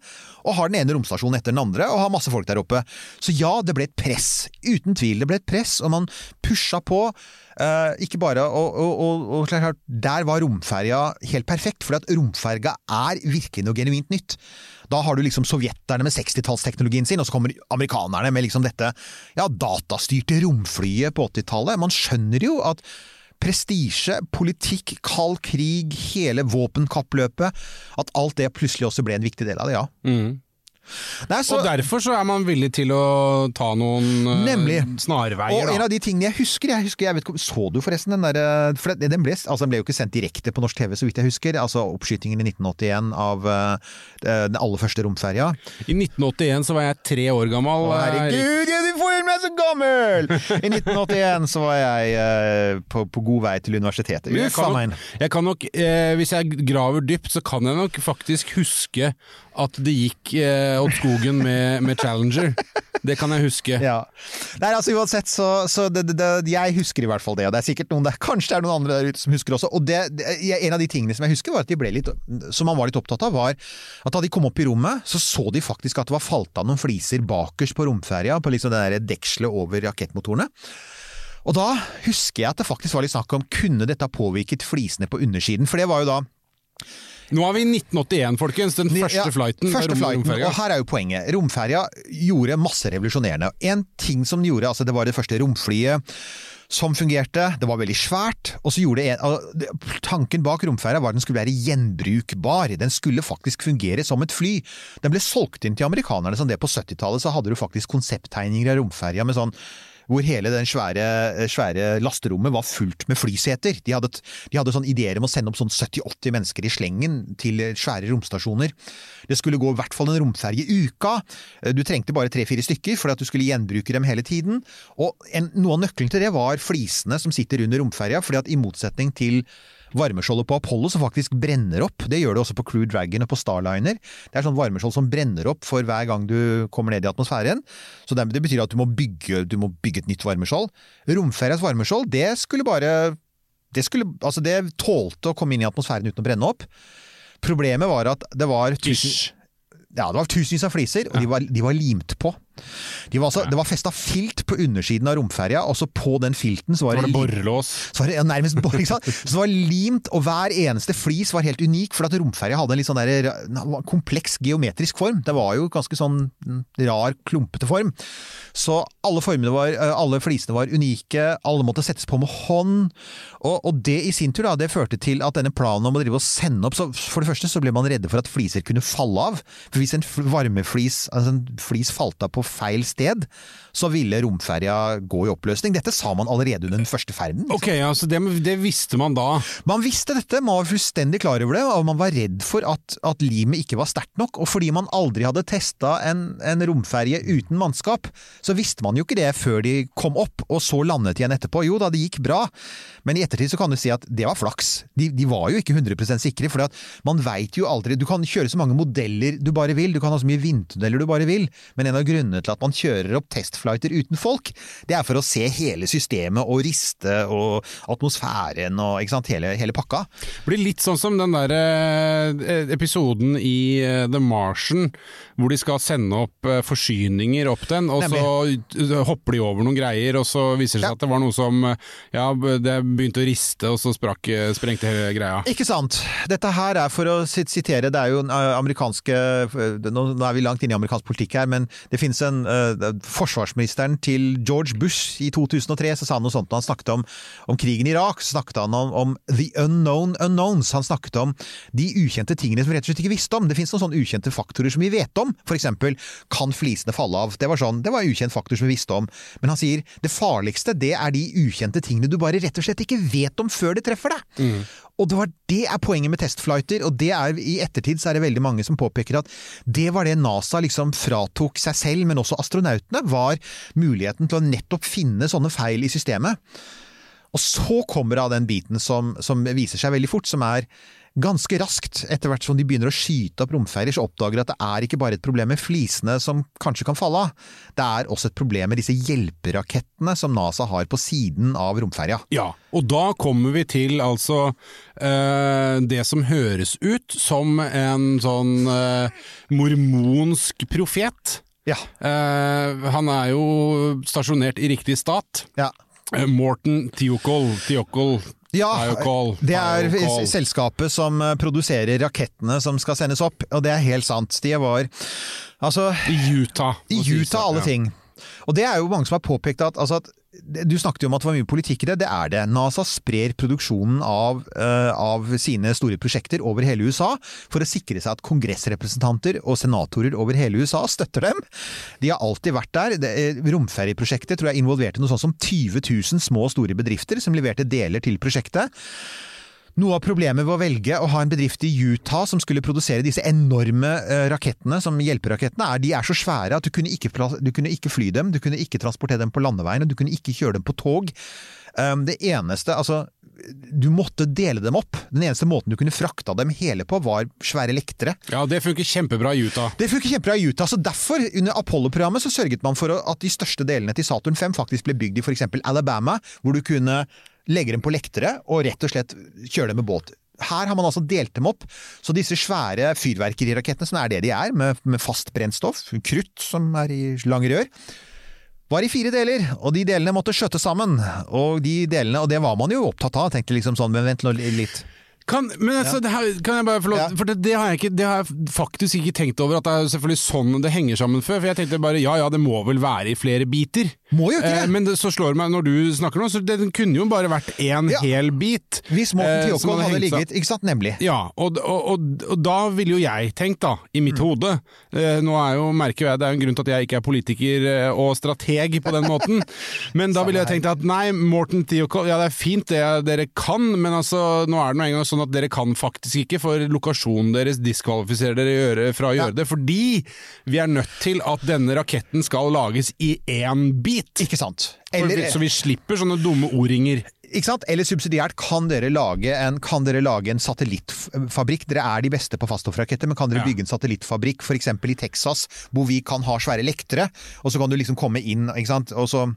og har den ene romstasjonen etter den andre, og har masse folk der oppe. Så ja, det ble et press. Uten tvil, det ble et press, og man pusha på. Eh, ikke bare og, og, og, og Der var romferja helt perfekt, for romferga er virkelig noe genuint nytt. Da har du liksom sovjeterne med 60-tallsteknologien sin, og så kommer amerikanerne med liksom dette ja, datastyrte romflyet på 80-tallet. Man skjønner jo at prestisje, politikk, kald krig, hele våpenkappløpet At alt det plutselig også ble en viktig del av det, ja. Nei, så, og derfor så er man villig til å ta noen eh, Nemlig. snarveier, og en av de tingene jeg husker, jeg husker jeg vet, Så du forresten den der For den ble, altså den ble jo ikke sendt direkte på norsk TV, så vidt jeg husker. Altså oppskytingen i 1981 av uh, den aller første romferja. I 1981 så var jeg tre år gammel. Å, eh, herregud, jeg, du får meg så gammel! I 1981 så var jeg uh, på, på god vei til universitetet. Jeg kan nok, jeg kan nok uh, hvis jeg graver dypt, så kan jeg nok faktisk huske at det gikk eh, åt skogen med, med Challenger. Det kan jeg huske. Ja. Nei, altså uansett, så, så det, det, jeg husker i hvert fall det. Og det er sikkert noen der, kanskje det er noen andre der ute som husker også. Og det, en av de tingene som jeg husker, var at de ble litt, som man var litt opptatt av, var at da de kom opp i rommet, så så de faktisk at det var falt av noen fliser bakerst på romferja, på liksom det dekselet over rakettmotorene. Og da husker jeg at det faktisk var litt snakk om kunne dette påvirket flisene på undersiden, for det var jo da Nå er vi i 1981, folkens. Den første ja, flighten. Første flighten, romferja. og her er jo poenget. Romferja gjorde masse revolusjonerende. En ting som den gjorde, altså det var det første romflyet som fungerte, det var veldig svært, og så gjorde det en, Tanken bak romferja var at den skulle være gjenbrukbar. Den skulle faktisk fungere som et fly. Den ble solgt inn til amerikanerne som det på 70-tallet, så hadde du faktisk konsepttegninger av romferja med sånn hvor hele den svære, svære lasterommet var fullt med flyseter. De hadde, de hadde sånn ideer om å sende opp sånn 70-80 mennesker i slengen til svære romstasjoner. Det skulle gå i hvert fall en romferge i uka. Du trengte bare tre-fire stykker for at du skulle gjenbruke dem hele tiden. Og en, noe av nøkkelen til det var flisene som sitter under romferja, fordi at i motsetning til varmeskjoldet på Apollo som faktisk brenner opp. Det gjør det også på Crew Dragon og på Starliner. Det er sånn varmeskjold som brenner opp for hver gang du kommer ned i atmosfæren. Så det, betyr at du må, bygge, du må bygge et nytt varmeskjold. Romferjas varmeskjold, det skulle bare det, skulle, altså det tålte å komme inn i atmosfæren uten å brenne opp. Problemet var at det var tusen, ja, det var tusenvis av fliser, og de, var, de var limt på. De var altså, Det var festa filt på undersiden av romferja, og så på den filten så var Var det borrelås? så var det ja, nærmest bor, ikke sant? Så det var limt, og hver eneste flis var helt unik, for at romferja hadde en litt sånn der, kompleks geometrisk form. Det var jo ganske sånn mm, rar, klumpete form. Så alle var, eh, alle flisene var unike, alle måtte settes på med hånd. Og, og det i sin tur da, det førte til at denne planen om å drive og sende opp så For det første så ble man redde for at fliser kunne falle av. For hvis en varmeflis, altså en flis falt av på feil sted, så ville romferja gå i oppløsning. Dette sa man allerede under den første ferden. Ok, altså det, det visste man da. Man visste dette, man var fullstendig klar over det, og man var redd for at, at limet ikke var sterkt nok. Og fordi man aldri hadde testa en, en romferje uten mannskap, så visste man jo ikke det før de kom opp, og så landet igjen etterpå. Jo da, det gikk bra, men i ettertid så kan du si at det var flaks. De, de var jo ikke 100% sikre, for man veit jo aldri Du kan kjøre så mange modeller du bare vil, du kan ha så mye vindtunneler du bare vil, men en av grunnene til at man kjører opp testflighter uten folk, det er for å se hele systemet og riste og atmosfæren og ikke sant, hele, hele pakka. Det blir litt sånn som den der eh, episoden i eh, The Martian, hvor de skal sende opp eh, forsyninger opp den, og så eh, hopper de over noen greier, og så viser det seg Ja. at det var noe som Ja, det begynte å riste, og så sprakk, sprengte greia. Ikke sant. Dette her er for å sitere, det er jo amerikanske Nå nå er vi langt inne i amerikansk politikk her, men det finnes en uh, Forsvarsministeren til George Bush i 2003 så sa han noe sånt når han snakket om, om krigen i Irak. Så snakket han om, om the unknown unknowns. Han snakket om de ukjente tingene som vi rett og slett ikke visste om. Det finnes noen sånne ukjente faktorer som vi vet om. For eksempel, kan flisene falle av? Det var sånn, det var en ukjent faktor som vi visste om. Men han sier det farligste det er de ukjente tingene du bare rett og slett ikke vet om før det treffer deg. Og det, var, det er poenget med testflighter, og det er, i ettertid så er det veldig mange som påpeker at det var det NASA liksom fratok seg selv, men også astronautene, var muligheten til å nettopp finne sånne feil i systemet. Og så kommer da den biten som, som viser seg veldig fort, som er ganske raskt, etter hvert som de begynner å skyte opp romferier, så oppdager de at det er ikke bare et problem med flisene som kanskje kan falle av, det er også et problem med disse hjelperakettene som NASA har på siden av romferja. Ja, og da kommer vi til altså eh, det som høres ut som en sånn eh, mormonsk profet. Ja. Eh, han er jo stasjonert i riktig stat. ja. Eh, Morten Tiokol, Tiokol Ja, det er selskapet som eh, produserer rakettene som skal sendes opp, og det er helt sant. De var Altså, I Utah. i Utah, alle ting. Og det er jo mange som har påpekt at, altså at Du snakket jo om at det var mye politikk i det, det er det. NASA sprer produksjonen av, uh, av sine store prosjekter over hele USA for å sikre seg at kongressrepresentanter og senatorer over hele USA støtter dem. De har alltid vært der. Eh, Romferjeprosjektet tror jeg involverte noe sånt som 20 000 små og store bedrifter som leverte deler til prosjektet. Noe av problemet ved å velge å ha en bedrift i Utah som skulle produsere disse enorme eh, rakettene, som hjelperakettene, er de er så svære at du kunne, ikke, du kunne ikke fly dem, du kunne ikke transportere dem på landeveien, og du kunne ikke kjøre dem på tog. Um, det eneste, altså Du måtte dele dem opp. Den eneste måten du kunne frakta dem hele på, var svære lektere. Ja, det funker kjempebra i Utah. Det funker kjempebra i Utah, så derfor, under Apollo-programmet, så sørget man for at de største delene til Saturn 5 faktisk ble bygd i f.eks. Alabama, hvor du kunne legge dem på lektere og rett og slett kjører dem med båt. Her har man altså delt dem opp, så disse svære fyrverkerirakettene, som er det de er, med, med fast brennstoff, krutt som er i lange rør, var i fire deler, og de delene måtte skjøttes sammen. Og de delene, og det var man jo opptatt av, tenkte liksom sånn, men vent nå litt. Kan, men altså, det her, kan jeg bare få lov Ja. For det, det, har ikke, det har jeg faktisk ikke tenkt over at det er selvfølgelig sånn det henger sammen før. For jeg tenkte bare ja ja, det må vel være i flere biter. Må jo ikke Eh, det. Men det, så slår det meg når du snakker nå, så det, den kunne jo bare vært én Ja. hel bit. Hvis Morten eh, som Thiokol hadde ligget Ikke sant, nemlig. Ja, og, og, og, og da ville jo jeg tenkt, da, i Mm. mitt hode eh, Nå er jo, merker jeg det er jo en grunn til at jeg ikke er politiker og strateg på den måten, men da ville jeg tenkt at nei, Morten Thiokol, ja det er fint det dere kan, men altså nå er det nå engang sånn at dere kan faktisk ikke, for lokasjonen deres diskvalifiserer dere fra å Ja. gjøre det, fordi vi er nødt til at denne raketten skal lages i én bit. Ikke sant? Eller, så vi slipper sånne dumme o-ringer. ikke sant? Eller subsidiært, kan dere lage en, dere lage en satellittfabrikk? Dere er de beste på faststoffraketter, men kan dere Ja. bygge en satellittfabrikk f.eks. i Texas, hvor vi kan ha svære lektere, og så kan du liksom komme inn, ikke sant? Og så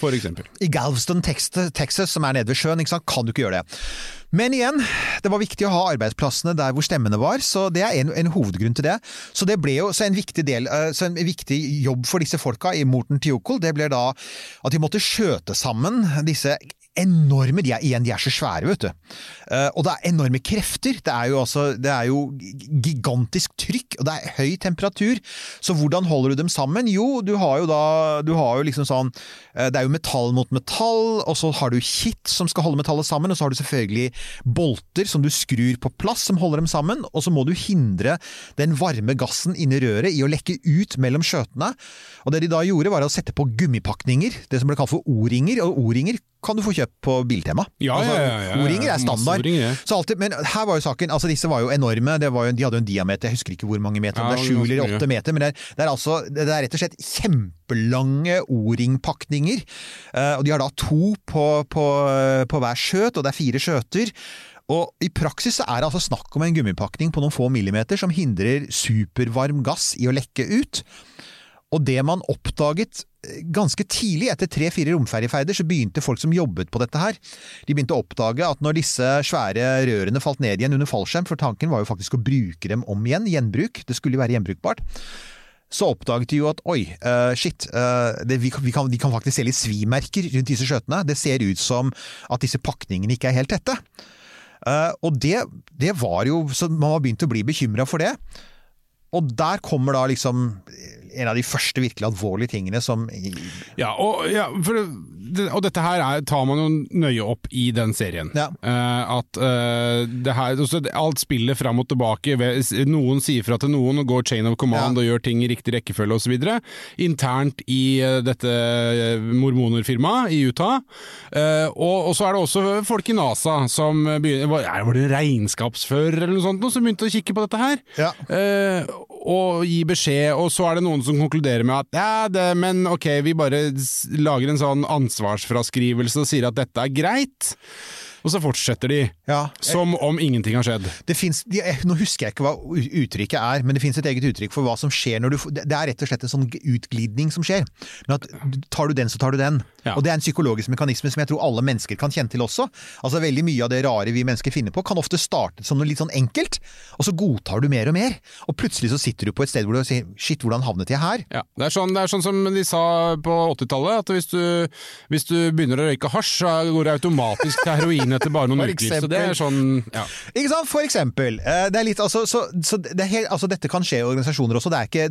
For eksempel. I Galveston, Texas, som er nede ved sjøen, kan du ikke gjøre det. Men igjen, det var viktig å ha arbeidsplassene der hvor stemmene var, så det er en, en hovedgrunn til det. Så det ble jo en viktig del, eh, en viktig jobb for disse folka i Morten Tiokol, det ble da at de måtte skjøte sammen disse enorme De er igjen, de er så svære, vet du. Eh, og det er enorme krefter. Det er jo altså Det er jo gigantisk trykk, og det er høy temperatur. Så hvordan holder du dem sammen? Jo, du har jo da Du har jo liksom sånn eh, Det er jo metall mot metall, og så har du kitt som skal holde metallet sammen, og så har du selvfølgelig bolter som du skrur på plass som holder dem sammen, og så må du hindre den varme gassen inni røret i å lekke ut mellom skjøtene. Og det de da gjorde, var å sette på gummipakninger, det som ble kalt for O-ringer, og O-ringer kan du få kjøpt på Biltema. Ja, altså, ja, ja. O-ringer er standard. Så alltid, men her var jo saken, altså disse var jo enorme, det var jo, de hadde jo en diameter, jeg husker ikke hvor mange meter, om Ja, det er sju eller åtte meter, men det er, det er altså, det er rett og slett kjempelange O-ringpakninger, Eh, og de har da to på, på, på hver skjøt, og det er fire skjøter. Og i praksis er det altså snakk om en gummipakning på noen få millimeter som hindrer supervarm gass i å lekke ut. Og det man oppdaget eh, ganske tidlig, etter tre-fire romferjeferder, så begynte folk som jobbet på dette her, de begynte å oppdage at når disse svære rørene falt ned igjen under fallskjerm, for tanken var jo faktisk å bruke dem om igjen, gjenbruk, det skulle jo være gjenbrukbart, så oppdaget de jo at oi, uh, shit, uh, det, vi, vi, kan, de kan faktisk se litt svimerker rundt disse skjøtene. Det ser ut som at disse pakningene ikke er helt tette. Uh, og det, det var jo Så man var begynt å bli bekymra for det. Og der kommer da liksom en av de første virkelig alvorlige tingene som Ja, og, ja, for, og dette her er, tar man jo nøye opp i den serien. Ja. Uh, at uh, det her, også, alt spiller fram og tilbake. Noen sier fra til noen og går chain of command Ja. og gjør ting i riktig rekkefølge osv. Internt i uh, dette mormonerfirmaet i Utah. Og, og så er det også folk i NASA som begynner Var var det regnskapsfører eller noe sånt noe, som begynte å kikke på dette her? Ja. Og gi beskjed, og så er det noen som konkluderer med at ja, det, men ok, vi bare lager en sånn ansvarsfraskrivelse og sier at dette er greit. Og så fortsetter de, Ja. som om ingenting har skjedd. Det finnes, nå husker jeg ikke hva uttrykket er, men det finnes et eget uttrykk for hva som skjer når du Det det er rett og slett en sånn utglidning som skjer. Men at tar du den, så tar du den. Ja. Og det er en psykologisk mekanisme som jeg tror alle mennesker kan kjenne til også. Altså Veldig mye av det rare vi mennesker finner på, kan ofte starte som noe litt sånn enkelt, og så godtar du mer og mer. Og plutselig så sitter du på et sted hvor du sier shit, hvordan havnet jeg her? Ja, det, er sånn, det er sånn som de sa på 80-tallet, at hvis du, hvis du begynner å røyke hasj, så går det automatisk til heroin etter bare noen uker. Så det er sånn, ja. Ikke sant? For eksempel. eh, Det er litt, altså, så, så det er helt, altså, dette kan skje i organisasjoner også. Det er, ikke,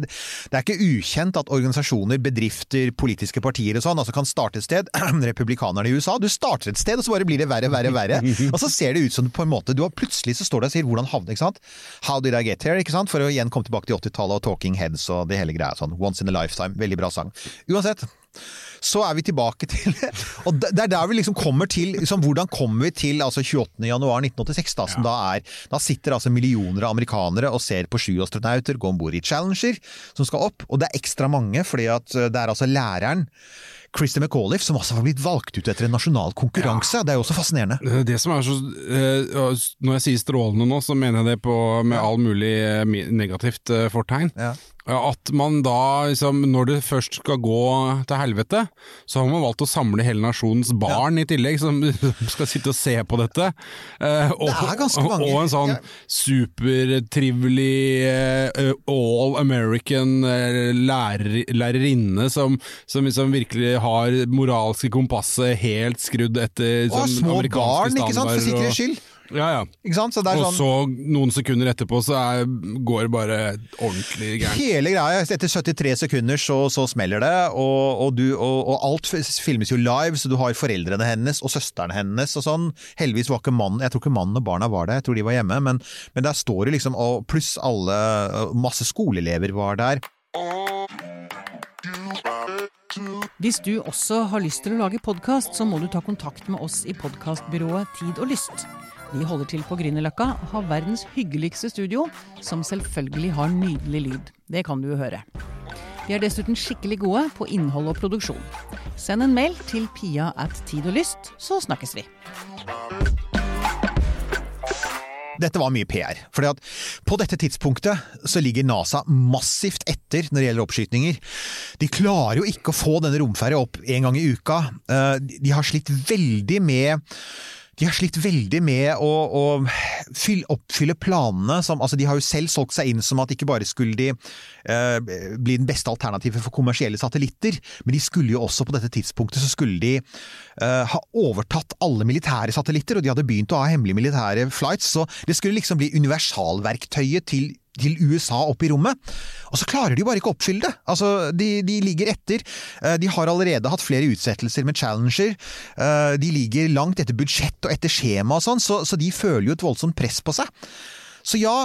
det er ikke ukjent at organisasjoner, bedrifter, politiske partier og sånn altså kan starte et sted. Republikanerne i USA. Du starter et sted, og så bare blir det verre, verre, verre. og så ser det ut som på en måte du har Plutselig så står det og sier 'hvordan havnet', ikke sant? How did I get here? ikke sant? For å igjen komme tilbake til 80-tallet og Talking Heads og det hele greia. sånn Once in a lifetime. Veldig bra sang. Uansett. Så er vi tilbake til Og det er der vi liksom kommer til liksom, Hvordan kommer vi til altså 28. januar 1986, da, som da er Da sitter altså millioner av amerikanere og ser på sju astronauter gå om bord i Challenger, som skal opp. Og det er ekstra mange, fordi at eh, det er altså læreren Christer McAuliffe, som også har blitt valgt ut etter en nasjonal konkurranse. Det er jo også fascinerende. Det som er så eh, Når jeg sier strålende nå, så mener jeg det på, med all mulig eh, negativt fortegn. Ja. At man da, liksom, når det først skal gå til helvete, så har man valgt å samle hele nasjonens barn i tillegg, som skal sitte og se på dette. Eh, og, Det er ganske mange. og en sånn Ja. supertrivelig uh, all American eh, lærer, lærerinne som, som liksom virkelig har moralske kompasset helt skrudd etter Og sånn små barn, ikke sant, for standarder, sikkerhets og- skyld. Ja, ja. Ikke sant? Så det er Og sånn så noen sekunder etterpå så er, går det bare ordentlig gærent. Hele greia, etter 73 sekunder så, så smeller det, og, og, du, og, og alt filmes jo live, så du har foreldrene hennes og søsteren hennes og sånn. Heldigvis var ikke mannen, jeg tror ikke mannen og barna var der, jeg tror de var hjemme, men, men der står det liksom, og pluss alle, masse skoleelever var der. Hvis du også har lyst til å lage podkast, så må du ta kontakt med oss i podkastbyrået Tid og Lyst. Vi holder til på Grünerløkka og har verdens hyggeligste studio, som selvfølgelig har nydelig lyd. Det kan du jo høre. Vi er dessuten skikkelig gode på innhold og produksjon. Send en mail til pia at tid og lyst, så snakkes vi. Dette var mye PR. for på dette tidspunktet så ligger NASA massivt etter når det gjelder oppskytninger. De klarer jo ikke å få denne romferja opp en gang i uka. Eh, De har slitt veldig med de har slitt veldig med å, å fylle, oppfylle planene. Som, altså de har jo selv solgt seg inn som at ikke bare skulle de eh, bli den beste alternativet for kommersielle satellitter, men de skulle jo også på dette tidspunktet så skulle de eh, ha overtatt alle militære satellitter, og de hadde begynt å ha hemmelige militære flights, så det skulle liksom bli universalverktøyet til til USA opp i rommet. Og så klarer de jo bare ikke å oppfylle det. Altså, de, de ligger etter. Eh, De har allerede hatt flere utsettelser med Challenger. Eh, De ligger langt etter budsjett og etter skjema og sånn, så, så de føler jo et voldsomt press på seg. Så ja,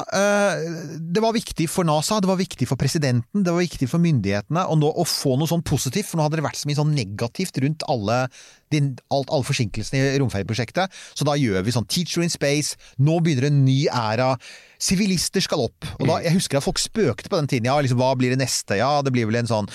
det var viktig for NASA, det var viktig for presidenten, det var viktig for myndighetene å, nå, å få noe sånn positivt, for nå hadde det vært så mye sånn negativt rundt alle, alt, alle forsinkelsene i romferjeprosjektet. Så da gjør vi sånn Teacher in Space, nå begynner en ny æra. Sivilister skal opp. Og da, Jeg husker at folk spøkte på den tiden. Ja, liksom, hva blir det neste? Ja, det blir vel en sånn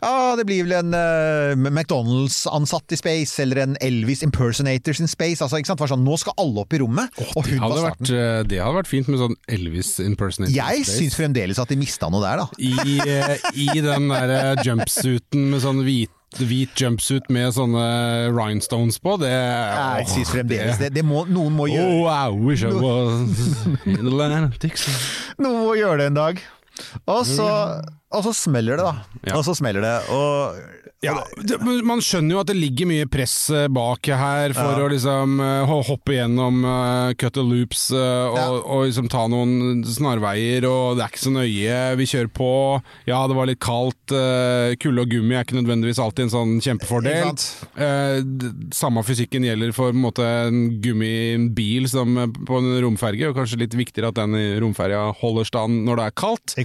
Ja, det blir vel en uh, McDonald's-ansatt i space, eller en Elvis impersonators in space. Altså, ikke sant? Det var sånn, nå skal alle opp i rommet. og hun var starten. vært, eh, det hadde vært fint med sånn Elvis impersonators Jeg space. syns fremdeles at de mista noe der, da. I, eh, I den der jumpsuiten med sånn hvit, hvit jumpsuit med sånne rhinestones på, det Jeg åh, syns fremdeles det. det må, noen må gjøre Oh, I wish I was in Atlantic City. Noen må gjøre det en dag. Og så, og så smeller det, da. Ja. Og så smeller det. Og Ja, det, man skjønner jo at det ligger mye press eh, bak her for å liksom eh, hoppe gjennom uh, cut the loops uh, og, Ja. og liksom ta noen snarveier, og det er ikke så nøye. Vi kjører på. Ja, det var litt kaldt. uh, kulde og gummi er ikke nødvendigvis alltid en sånn kjempefordel. Samme fysikken gjelder for på en måte en gummibil som på en romferge, og kanskje litt viktigere at den romferja holder stand når det er kaldt.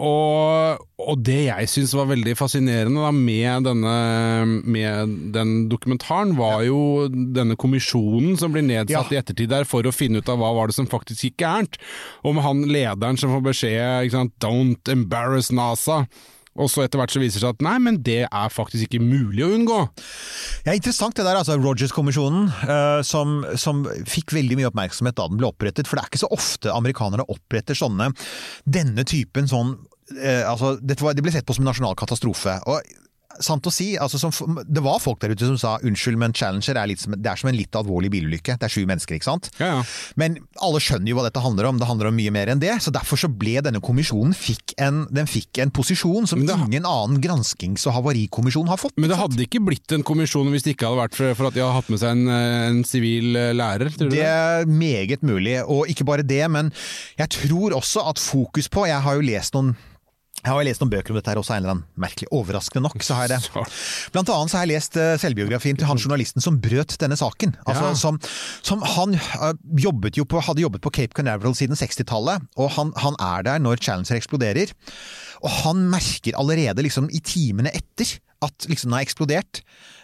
Og, og det jeg syns var veldig fascinerende da, med, denne, med den dokumentaren, var jo denne kommisjonen som blir nedsatt Ja. i ettertid der for å finne ut av hva var det som faktisk gikk gærent. Og med han lederen som får beskjed ikke sant, 'don't embarrass NASA'. Og så etter hvert så viser det seg at nei, men det er faktisk ikke mulig å unngå. Ja, Interessant det der, altså Rogers-kommisjonen, uh, som, som fikk veldig mye oppmerksomhet da den ble opprettet. For det er ikke så ofte amerikanere oppretter sånne denne typen sånn uh, altså, var, Det ble sett på som en nasjonal katastrofe. og Sant å si, altså som, Det var folk der ute som sa unnskyld, men Challenger er, litt som, det er som en litt alvorlig bilulykke. Det er sju mennesker, ikke sant? Ja, ja. Men alle skjønner jo hva dette handler om, det handler om mye mer enn det. Så derfor så ble denne kommisjonen fikk en, den fikk en posisjon som det- ingen annen granskings- og havarikommisjon har fått. Men det hadde ikke blitt en kommisjon hvis det ikke hadde vært for, for at de hadde hatt med seg en, en sivil eh, lærer? Tror du Det det? er meget mulig, og ikke bare det, men jeg tror også at fokus på Jeg har jo lest noen jeg har lest noen bøker om dette her også, en eller annen merkelig. Overraskende nok, så har jeg det. Blant annet så har jeg lest eh, selvbiografien til han journalisten som brøt denne saken. Altså, Ja. som, som Han eh, jobbet jo på, hadde jobbet på Cape Canaveral siden 60-tallet, og han, han er der når Challenger eksploderer. Og han merker allerede liksom i timene etter at liksom den har eksplodert.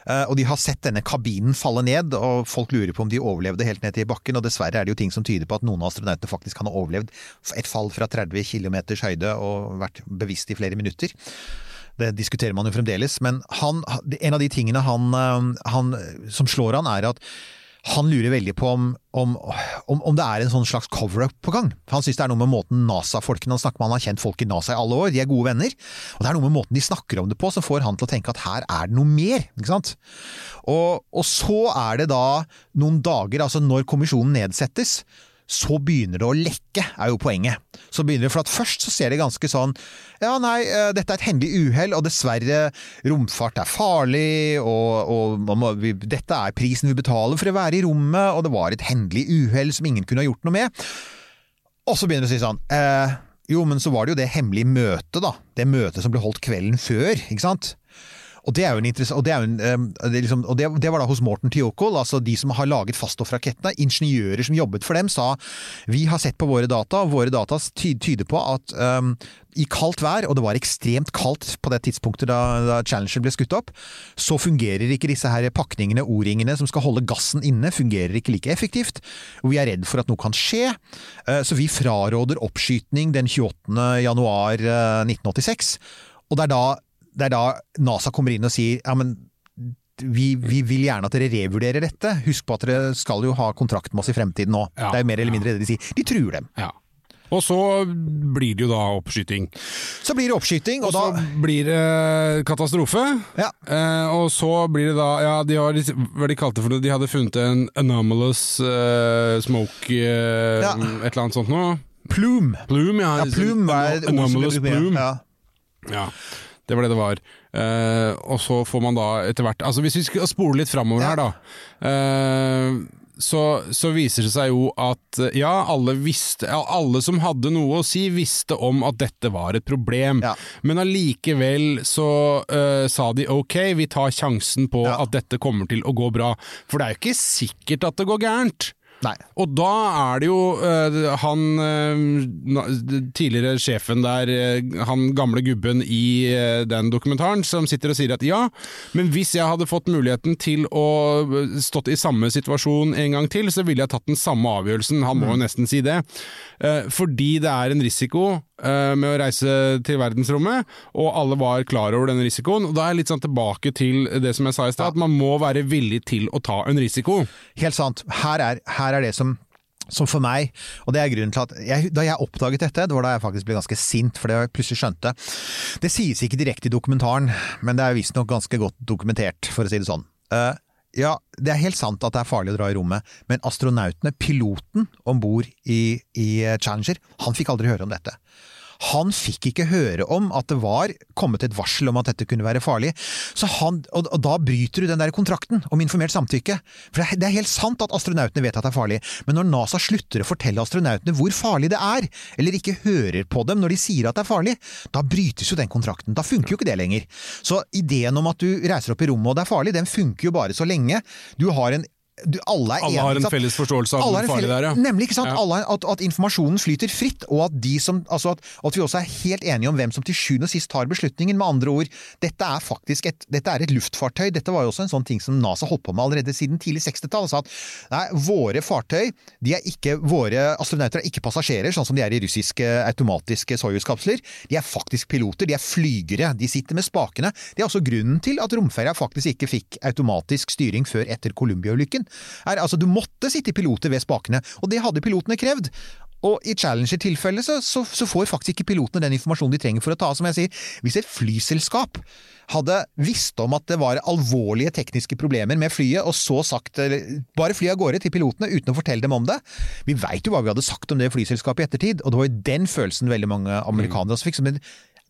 Eh, og de har sett denne kabinen falle ned, og folk lurer på om de overlevde helt ned til bakken. Og dessverre er det jo ting som tyder på at noen av astronautene faktisk kan ha overlevd et fall fra 30 km høyde og vært bevisst i flere minutter. Det diskuterer man jo fremdeles, men han, en av de tingene han, eh, han, som slår han, er at han lurer veldig på om, om, om, om det er en sånn slags cover-up på gang. Han syns det er noe med måten NASA-folkene Han snakker med han har kjent folk i NASA i alle år, de er gode venner. Og det er noe med måten de snakker om det på som får han til å tenke at her er det noe mer. ikke sant? Og, og så er det da noen dager, altså når kommisjonen nedsettes, så begynner det å lekke, er jo poenget. Så begynner det, for at Først så ser det ganske sånn Ja, nei, eh, dette er et hendelig uhell, og dessverre, romfart er farlig, og, og vi, dette er prisen vi betaler for å være i rommet, og det var et hendelig uhell som ingen kunne ha gjort noe med. Og så begynner det å si sånn eh, Jo, men så var det jo det hemmelige møtet, da. Det møtet som ble holdt kvelden før, ikke sant? Og det er jo en interessant, og det, en, eh, det, liksom, og det, det var da hos Morten Tiokol, altså de som har laget faststoffrakettene. Ingeniører som jobbet for dem, sa vi har sett på våre data, og våre data tyder på at um, i kaldt vær, og det var ekstremt kaldt på det tidspunktet da, da Challenger ble skutt opp, så fungerer ikke disse her pakningene, O-ringene som skal holde gassen inne, fungerer ikke like effektivt. Og vi er redd for at noe kan skje, eh, så vi fraråder oppskytning den 28. januar eh, 1986. Og det er da det er da NASA kommer inn og sier ja, men vi, vi vil gjerne at dere revurderer dette. Husk på at dere skal jo ha kontrakt med oss i fremtiden nå. Ja, det er jo mer eller mindre det de sier. De truer dem. Ja. Og så blir det jo da oppskyting. Så blir det oppskyting, og, Og så blir det katastrofe. Ja. Eh, og så blir det da Ja, de har hva de kalte for det, de hadde funnet en anomalous eh, smoke eh, Ja. Et eller annet sånt noe. Plume! Plume, ja. Ja, plume er et som anomalous blir brukt plume. Ja. Ja, det var det det var. Uh, og så får man da etter hvert Altså Hvis vi skal spole litt framover Ja. her, da. Uh, så, så viser det seg jo at eh, ja, alle visste Alle som hadde noe å si, visste om at dette var et problem. Ja. Men allikevel så uh, sa de ok, vi tar sjansen på Ja. at dette kommer til å gå bra. For det er jo ikke sikkert at det går gærent. Nei. Og da er det jo uh, han uh, tidligere sjefen der, uh, han gamle gubben i den dokumentaren, som sitter og sier at ja, men hvis jeg hadde fått muligheten til å stått i samme situasjon en gang til, så ville jeg tatt den samme avgjørelsen. Han må jo nesten si det. Fordi det er en risiko med å reise til verdensrommet, og alle var klar over den risikoen. Og da er jeg litt sånn tilbake til det som jeg sa i stad, at man må være villig til å ta en risiko. Helt sant. Her er, her er det som som for meg, og det er grunnen til at jeg, Da jeg oppdaget dette, det var da jeg faktisk ble ganske sint, fordi jeg plutselig skjønte Det sies ikke direkte i dokumentaren, men det er visstnok ganske godt dokumentert, for å si det sånn. Eh, ja, det er helt sant at det er farlig å dra i rommet, men astronautene, piloten om bord i, i Challenger, han fikk aldri høre om dette. Han fikk ikke høre om at det var kommet et varsel om at dette kunne være farlig. Så han, og, og da bryter du den der kontrakten om informert samtykke. For det det er helt sant at astronautene vet at det er farlig, men når NASA slutter å fortelle astronautene hvor farlig det er, eller ikke hører på dem når de sier at det er farlig, da brytes jo den kontrakten. Da funker jo ikke det lenger. Så ideen om at du reiser opp i rommet og det er farlig, den funker jo bare så lenge du har en du, alle Alle har en felles forståelse av hvor farlig det er, ja. Nemlig, ikke sant? Ja. Alle, at, at informasjonen flyter fritt, og at, de som, altså at, at vi også er helt enige om hvem som til sjuende og sist tar beslutningen. Med andre ord, dette er faktisk et, dette er et luftfartøy. Dette var jo også en sånn ting som NASA holdt på med allerede siden tidlig 60-tall. Sa at nei, våre fartøy, de er ikke, våre astronauter er ikke passasjerer, sånn som de er i russiske automatiske Soyuz-kapsler. De er faktisk piloter, de er flygere. De sitter med spakene. Det er også grunnen til at romferja faktisk ikke fikk automatisk styring før etter Columbia-ulykken. Er, Altså, du måtte sitte piloter ved spakene, og det hadde pilotene krevd. Og i Challenger-tilfellet så, så, så får faktisk ikke pilotene den informasjonen de trenger for å ta, som jeg sier. Hvis et flyselskap hadde visst om at det var alvorlige tekniske problemer med flyet, og så sagt bare fly av gårde til pilotene uten å fortelle dem om det Vi veit jo hva vi hadde sagt om det flyselskapet i ettertid, og det var jo den følelsen veldig mange amerikanere også fikk. Men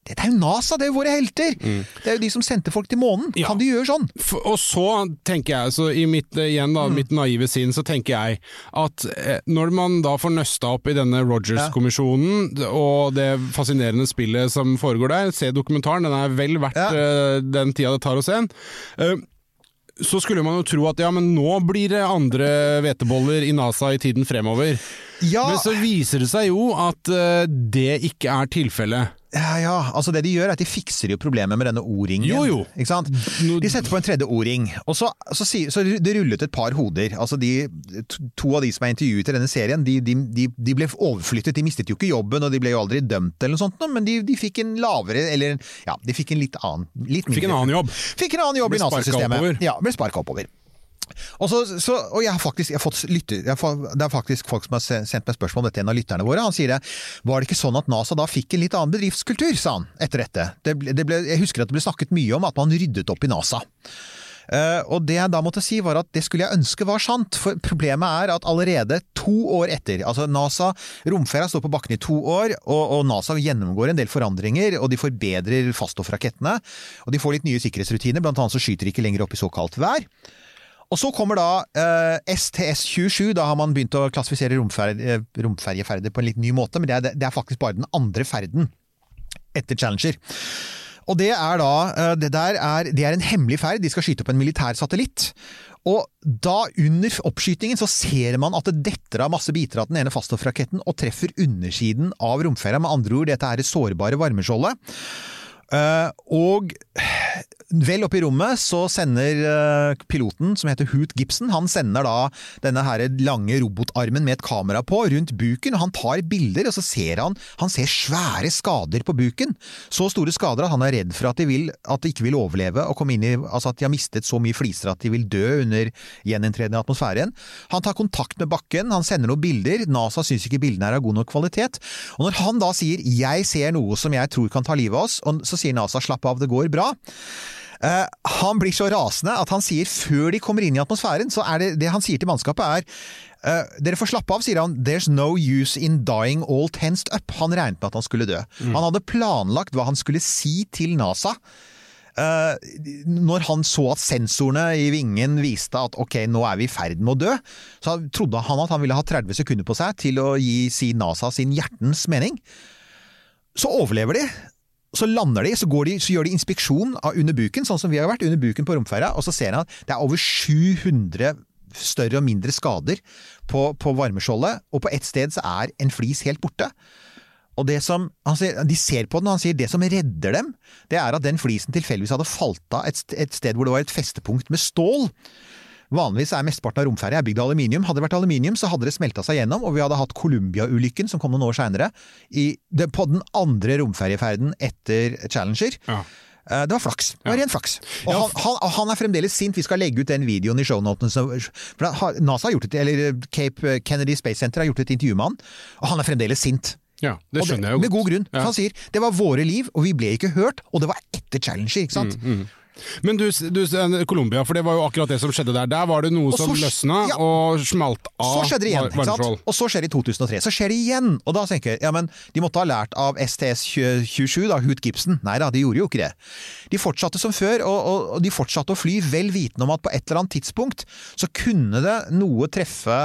dette er jo NASA, det er jo våre helter! Det er jo de som sendte folk til månen. Ja. Kan de gjøre sånn? For, Og så tenker jeg, så i mitt, eh, igjen da, mitt naive sinn, så tenker jeg at eh, når man da får nøsta opp i denne Rogers-kommisjonen, og det fascinerende spillet som foregår der, se dokumentaren, den er vel verdt Ja. eh, den tida det tar å se den. Uh, så skulle man jo tro at ja, men nå blir det andre hveteboller i NASA i tiden fremover. Ja, Men så viser det seg jo at uh, det ikke er tilfellet. Ja, ja, altså det de gjør er at de fikser jo problemet med denne O-ringen. Jo, jo. Ikke sant? De setter på en tredje O-ring, og så, så, så det rullet et par hoder. Altså de, to av de som er intervjuet i denne serien, de, de, de, de ble overflyttet. De mistet jo ikke jobben, og de ble jo aldri dømt eller noe sånt, men de, de fikk en lavere, eller ja, de fikk en litt annen litt Fikk en annen jobb. Fikk en annen jobb Ble i NASA-systemet. Ja, ble sparka oppover. Og, så, så, og jeg har faktisk jeg har fått lytter, jeg har, Det er faktisk folk som har sendt meg spørsmål om dette, en av lytterne våre. Han sier det. Var det ikke sånn at NASA da fikk en litt annen bedriftskultur, sa han, etter dette? Det ble, det ble, jeg husker at det ble snakket mye om at man ryddet opp i NASA. Uh, og det jeg da måtte si var at det skulle jeg ønske var sant, for problemet er at allerede to år etter, altså NASA, romferja står på bakken i to år, og, og NASA gjennomgår en del forandringer, og de forbedrer faststoffrakettene, og de får litt nye sikkerhetsrutiner, blant annet så skyter de ikke lenger opp i såkalt vær. Og så kommer da eh, STS-27, da har man begynt å klassifisere romfer eh, romferjeferder på en litt ny måte, men det er, det er faktisk bare den andre ferden etter Challenger. Og det er da eh, Det der er, det er en hemmelig ferd. De skal skyte opp en militær satellitt. Og da, under oppskytingen, så ser man at det detter av masse biter av den ene faststoffraketten og treffer undersiden av romferja. Med andre ord, dette er det sårbare varmeskjoldet. Uh, og vel oppe i rommet så sender uh, piloten, som heter Hoot Gibson, han sender da denne her lange robotarmen med et kamera på rundt buken. og Han tar bilder, og så ser han han ser svære skader på buken. Så store skader at han er redd for at de, vil, at de ikke vil overleve og komme inn i Altså at de har mistet så mye fliser at de vil dø under gjeninntreden atmosfæren. Han tar kontakt med bakken, han sender noen bilder. NASA syns ikke bildene er av god nok kvalitet. Og når han da sier 'jeg ser noe som jeg tror kan ta livet av oss', så sier NASA 'slapp av, det går bra'. Eh, han blir så rasende at han sier før de kommer inn i atmosfæren, så er det det han sier til mannskapet er Uh, Dere får slappe av, sier han. There's no use in dying all tensed up. Han regnet med at han skulle dø. Han hadde planlagt hva han skulle si til NASA. Uh, når han så at sensorene i vingen viste at ok, nå er vi i ferd med å dø, så trodde han at han ville ha 30 sekunder på seg til å gi si NASA sin hjertens mening. Så overlever de. Så lander de, så, de, så gjør de inspeksjon av under buken, sånn som vi har vært, under buken på romferja, og så ser han at det er over 700 større og mindre skader på, på varmeskjoldet, og på ett sted så er en flis helt borte. Og det som, sier, De ser på den, og han sier det som redder dem, det er at den flisen tilfeldigvis hadde falt av et, et sted hvor det var et festepunkt med stål. Vanligvis er mesteparten av romferja bygd av aluminium. Hadde det vært aluminium, så hadde det smelta seg gjennom, og vi hadde hatt Columbia-ulykken, som kom noen år seinere, på den andre romferjeferden etter Challenger. Ja. Eh, Det var flaks. Det var ren flaks. Og han, han, han er fremdeles sint. Vi skal legge ut den videoen i shownotene. så- for NASA har gjort et, eller Cape Kennedy Space Center har gjort et intervju med han, og han er fremdeles sint. Ja, det skjønner skjønner jeg jo Med god grunn. Ja. Han sier det var våre liv, og vi ble ikke hørt, og det var etter Challenger, ikke sant? Mm, Men du, du Colombia, for det var jo akkurat det som skjedde der. Der var det noe som løsna ja. og smalt av Så skjedde det igjen, var- sant? Og så skjer det i 2003. Så skjer det igjen! Og da tenker jeg, ja men de måtte ha lært av STS-27, da, Hoot Gibson. Nei da, de gjorde jo ikke det. De fortsatte som før, og, og, og de fortsatte å fly, vel vitende om at på et eller annet tidspunkt så kunne det noe treffe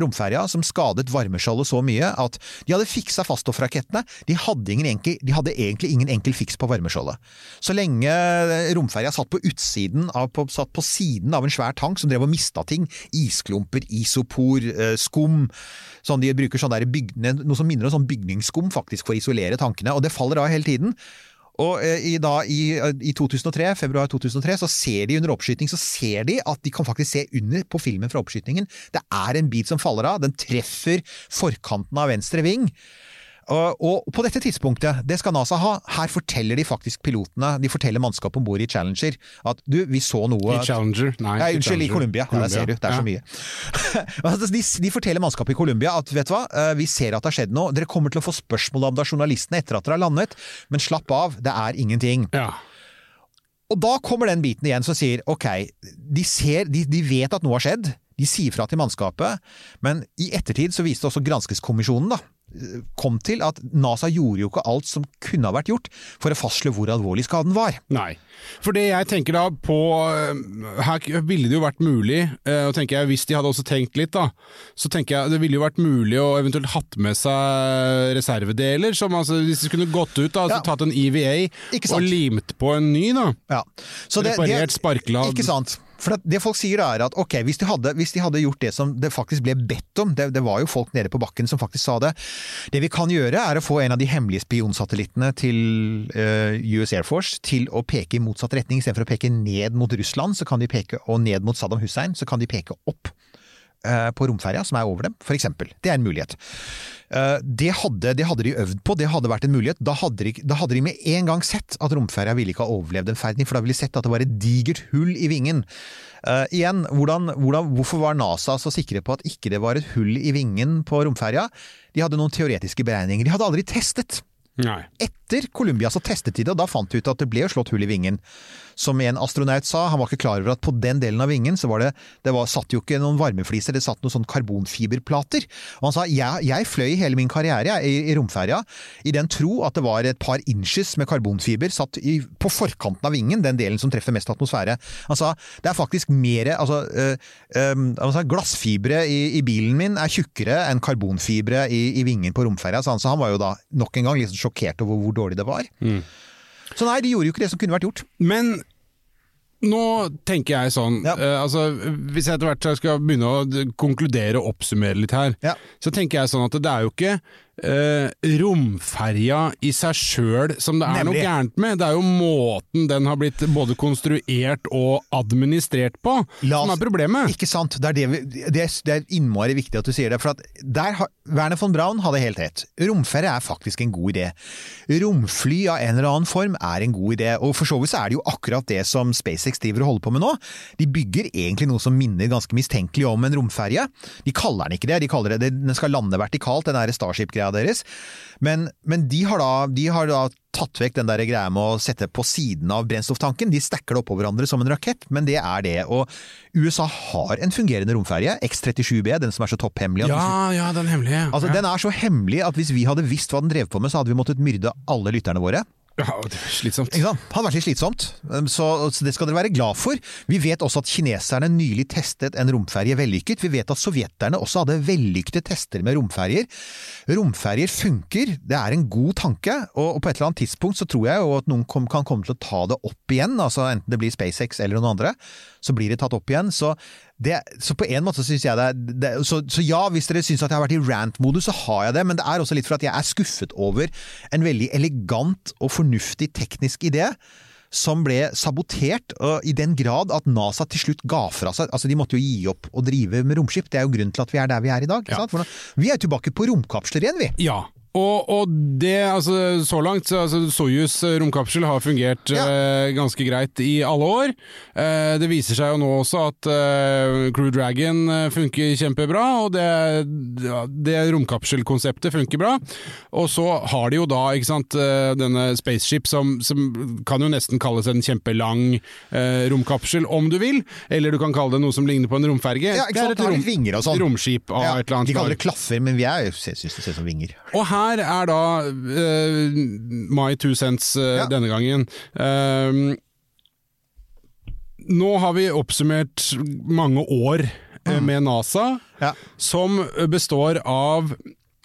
romferja som skadet varmeskjoldet så mye at de hadde fiksa faststoffrakettene. De hadde, enkel, de hadde egentlig ingen enkel fiks på varmeskjoldet. Så lenge romferja satt på utsiden av, på, satt på siden av en svær tank som drev og mista ting, isklumper, isopor, eh, skum sånn De bruker sånn bygne, noe som minner om sånn bygningsskum faktisk for å isolere tankene, og det faller av hele tiden. Og eh, i, da, i, i 2003, februar 2003 så ser de under oppskyting så ser de at de kan faktisk se under på filmen fra oppskytingen. Det er en bit som faller av. Den treffer forkanten av venstre ving. Og, på dette tidspunktet, det skal NASA ha, her forteller de faktisk pilotene, de forteller mannskapet om bord i Challenger, at du, vi så noe I Challenger? Nei, ja, unnskyld, i. Columbia. Ja, der ser du, det er så mye. Altså, de, de forteller mannskapet i Columbia at vet du hva, eh, vi ser at det har skjedd noe, dere kommer til å få spørsmål om det av journalistene etter at dere har landet, men slapp av, det er ingenting. Ja. Og da kommer den biten igjen som sier ok, de, ser, de, de vet at noe har skjedd, de sier fra til mannskapet, men i ettertid så viste også granskeskommisjonen da, kom til at NASA gjorde jo ikke alt som kunne ha vært gjort for å fastslå hvor alvorlig skaden var. Nei. For det jeg tenker da på eh, Her ville det jo vært mulig, eh, og tenker jeg hvis de hadde også tenkt litt, da, så tenker jeg det ville jo vært mulig å eventuelt hatt med seg reservedeler. Som altså, hvis de kunne gått ut, da, altså Ja. tatt en EVA og limt på en ny, da. Ja. Så det- Reparert sparkla Ikke sant. For det, folk sier er at ok, hvis de, hadde, hvis de hadde gjort det som det faktisk ble bedt om, det, det var jo folk nede på bakken som faktisk sa det, det vi kan gjøre er å få en av de hemmelige spionsatellittene til uh, US Air Force til å peke i motsatt retning. Istedenfor å peke ned mot Russland så kan de peke, og ned mot Saddam Hussein, så kan de peke opp eh, på romferja som er over dem, for eksempel. Det er en mulighet. Eh, Det hadde, det hadde de øvd på, det hadde vært en mulighet. Da hadde, de, da hadde de med en gang sett at romferja ville ikke ha overlevd en ferden, for da ville de sett at det var et digert hull i vingen. Uh, igjen, hvordan, hvordan, hvorfor var NASA så sikre på at ikke det var et hull i vingen på romferja? De hadde noen teoretiske beregninger. De hadde aldri testet. Nei. Etter etter Columbia så testet de det, og da fant de ut at det ble slått hull i vingen. Som en astronaut sa, han var ikke klar over at på den delen av vingen så var det Det var, satt jo ikke noen varmefliser, det satt noen sånn karbonfiberplater. Og han sa jeg, jeg fløy hele min karriere i, i romferja i den tro at det var et par inches med karbonfiber satt i, på forkanten av vingen, den delen som treffer mest atmosfære. Han sa det er faktisk mer altså, øh, øh, altså Glassfibre i, i bilen min er tjukkere enn karbonfibre i, i vingen på romferja. Så han, så han var jo da nok en gang litt sjokkert over hvor dårlig det var. Så nei, de gjorde jo ikke det som kunne vært gjort. Men nå tenker jeg sånn Ja. uh, altså, Hvis jeg etter hvert skal begynne å konkludere og oppsummere litt her, Ja. så tenker jeg sånn at det er jo ikke eh, romferja i seg sjøl som det er Nemlig. noe gærent med. Det er jo måten den har blitt både konstruert og administrert på La som er problemet. Ikke sant. Det er, det, vi, det, er, det er innmari viktig at du sier det. For der har, Werner von Braun hadde helt rett. Romferie er faktisk en god idé. Romfly av en eller annen form er en god idé. Og for så vidt så er det jo akkurat det som SpaceX driver og holder på med nå. De bygger egentlig noe som minner ganske mistenkelig om en romferje. De kaller den ikke det. De kaller det den skal lande vertikalt, den derre Starship-greia deres. Men, men de, har da, de har da tatt vekk den der greia med å sette på siden av brennstofftanken. De stacker det oppå hverandre som en rakett, men det er det. Og USA har en fungerende romferje, X-37B, den som er så topphemmelig. vi- Ja, ja, den hemmelige. Altså, ja. Den er så hemmelig at hvis vi hadde visst hva den drev på med, så hadde vi måttet myrde alle lytterne våre. Ja, det er slitsomt. Ikke sant? Hadde vært litt slitsomt, Um, så, det skal dere være glad for. Vi vet også at kineserne nylig testet en romferje vellykket. Vi vet at sovjeterne også hadde vellykkede tester med romferjer. Romferjer funker, det er en god tanke, og, på et eller annet tidspunkt så tror jeg jo at noen kan komme til å ta det opp igjen, altså enten det blir SpaceX eller noen andre, så blir det tatt opp igjen. Så, det, så på en måte syns jeg det, det så, så ja, hvis dere syns at jeg har vært i rant-modus, så har jeg det, men det er også litt for at jeg er skuffet over en veldig elegant og fornuftig teknisk idé som ble sabotert og i den grad at NASA til slutt ga fra seg Altså, de måtte jo gi opp å drive med romskip. Det er jo grunnen til at vi er der vi er i dag. Ja. Vi er tilbake på romkapsler igjen, vi. Ja. Og, og det, altså så langt, så, altså Soyuz romkapsel har fungert Ja. eh, ganske greit i alle år. Eh, det viser seg jo nå også at eh, Crew Dragon eh, funker kjempebra, og det, det romkapselkonseptet funker bra. Og så har de jo da ikke sant, eh, denne Spaceship, som, som kan jo nesten kalles en kjempelang eh, romkapsel, om du vil. Eller du kan kalle det noe som ligner på en romferge. Ja, ikke sant, Det er et rom- vinger og sånn. romskip av Ja, et eller annet de kaller det klaffer, men vi er jo syns det ser ut som vinger. Og her er da uh, my two cents uh, Ja. denne gangen. Ehm, nå har vi oppsummert mange år eh, med NASA. Ja. som består av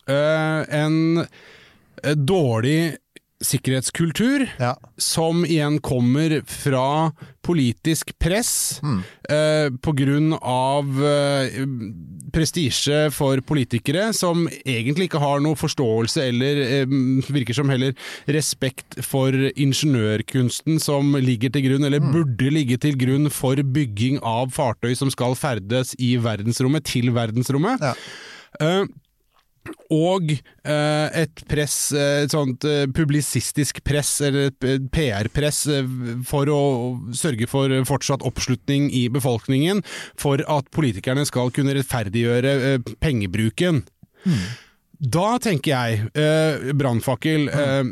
eh, en eh, dårlig sikkerhetskultur, Ja. som igjen kommer fra politisk press Mm. eh, på grunn av eh, prestisje for politikere som egentlig ikke har noe forståelse eller eh, virker som heller respekt for ingeniørkunsten som ligger til grunn, eller Mm. burde ligge til grunn for bygging av fartøy som skal ferdes i verdensrommet, til verdensrommet. Ja. Eh, og eh, et press, eh, et sånt eh, publisistisk press, eller et eh, PR-press, eh, for å sørge for fortsatt oppslutning i befolkningen, for at politikerne skal kunne rettferdiggjøre eh, pengebruken. Da tenker jeg, eh, brannfakkel, eh,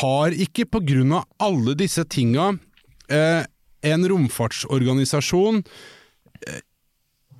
har ikke på grunn av alle disse tinga eh, en romfartsorganisasjon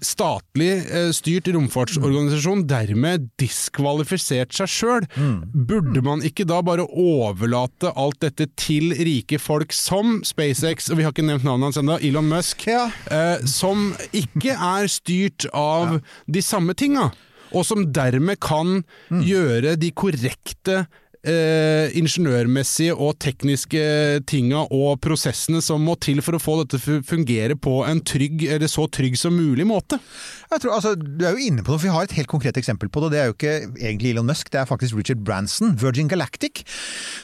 statlig eh, styrt romfartsorganisasjon dermed diskvalifisert seg sjøl. Burde man ikke da bare overlate alt dette til rike folk som SpaceX, og vi har ikke nevnt navnet hans ennå, Elon Musk, Ja. eh, som ikke er styrt av de samme tinga, og som dermed kan gjøre de korrekte eh, ingeniørmessige og tekniske tinga og prosessene som må til for å få dette fungere på en trygg, eller så trygg som mulig måte. Jeg tror, altså, du er jo inne på noe, for Vi har et helt konkret eksempel på det. Det er jo ikke egentlig Elon Musk, det er faktisk Richard Branson, Virgin Galactic.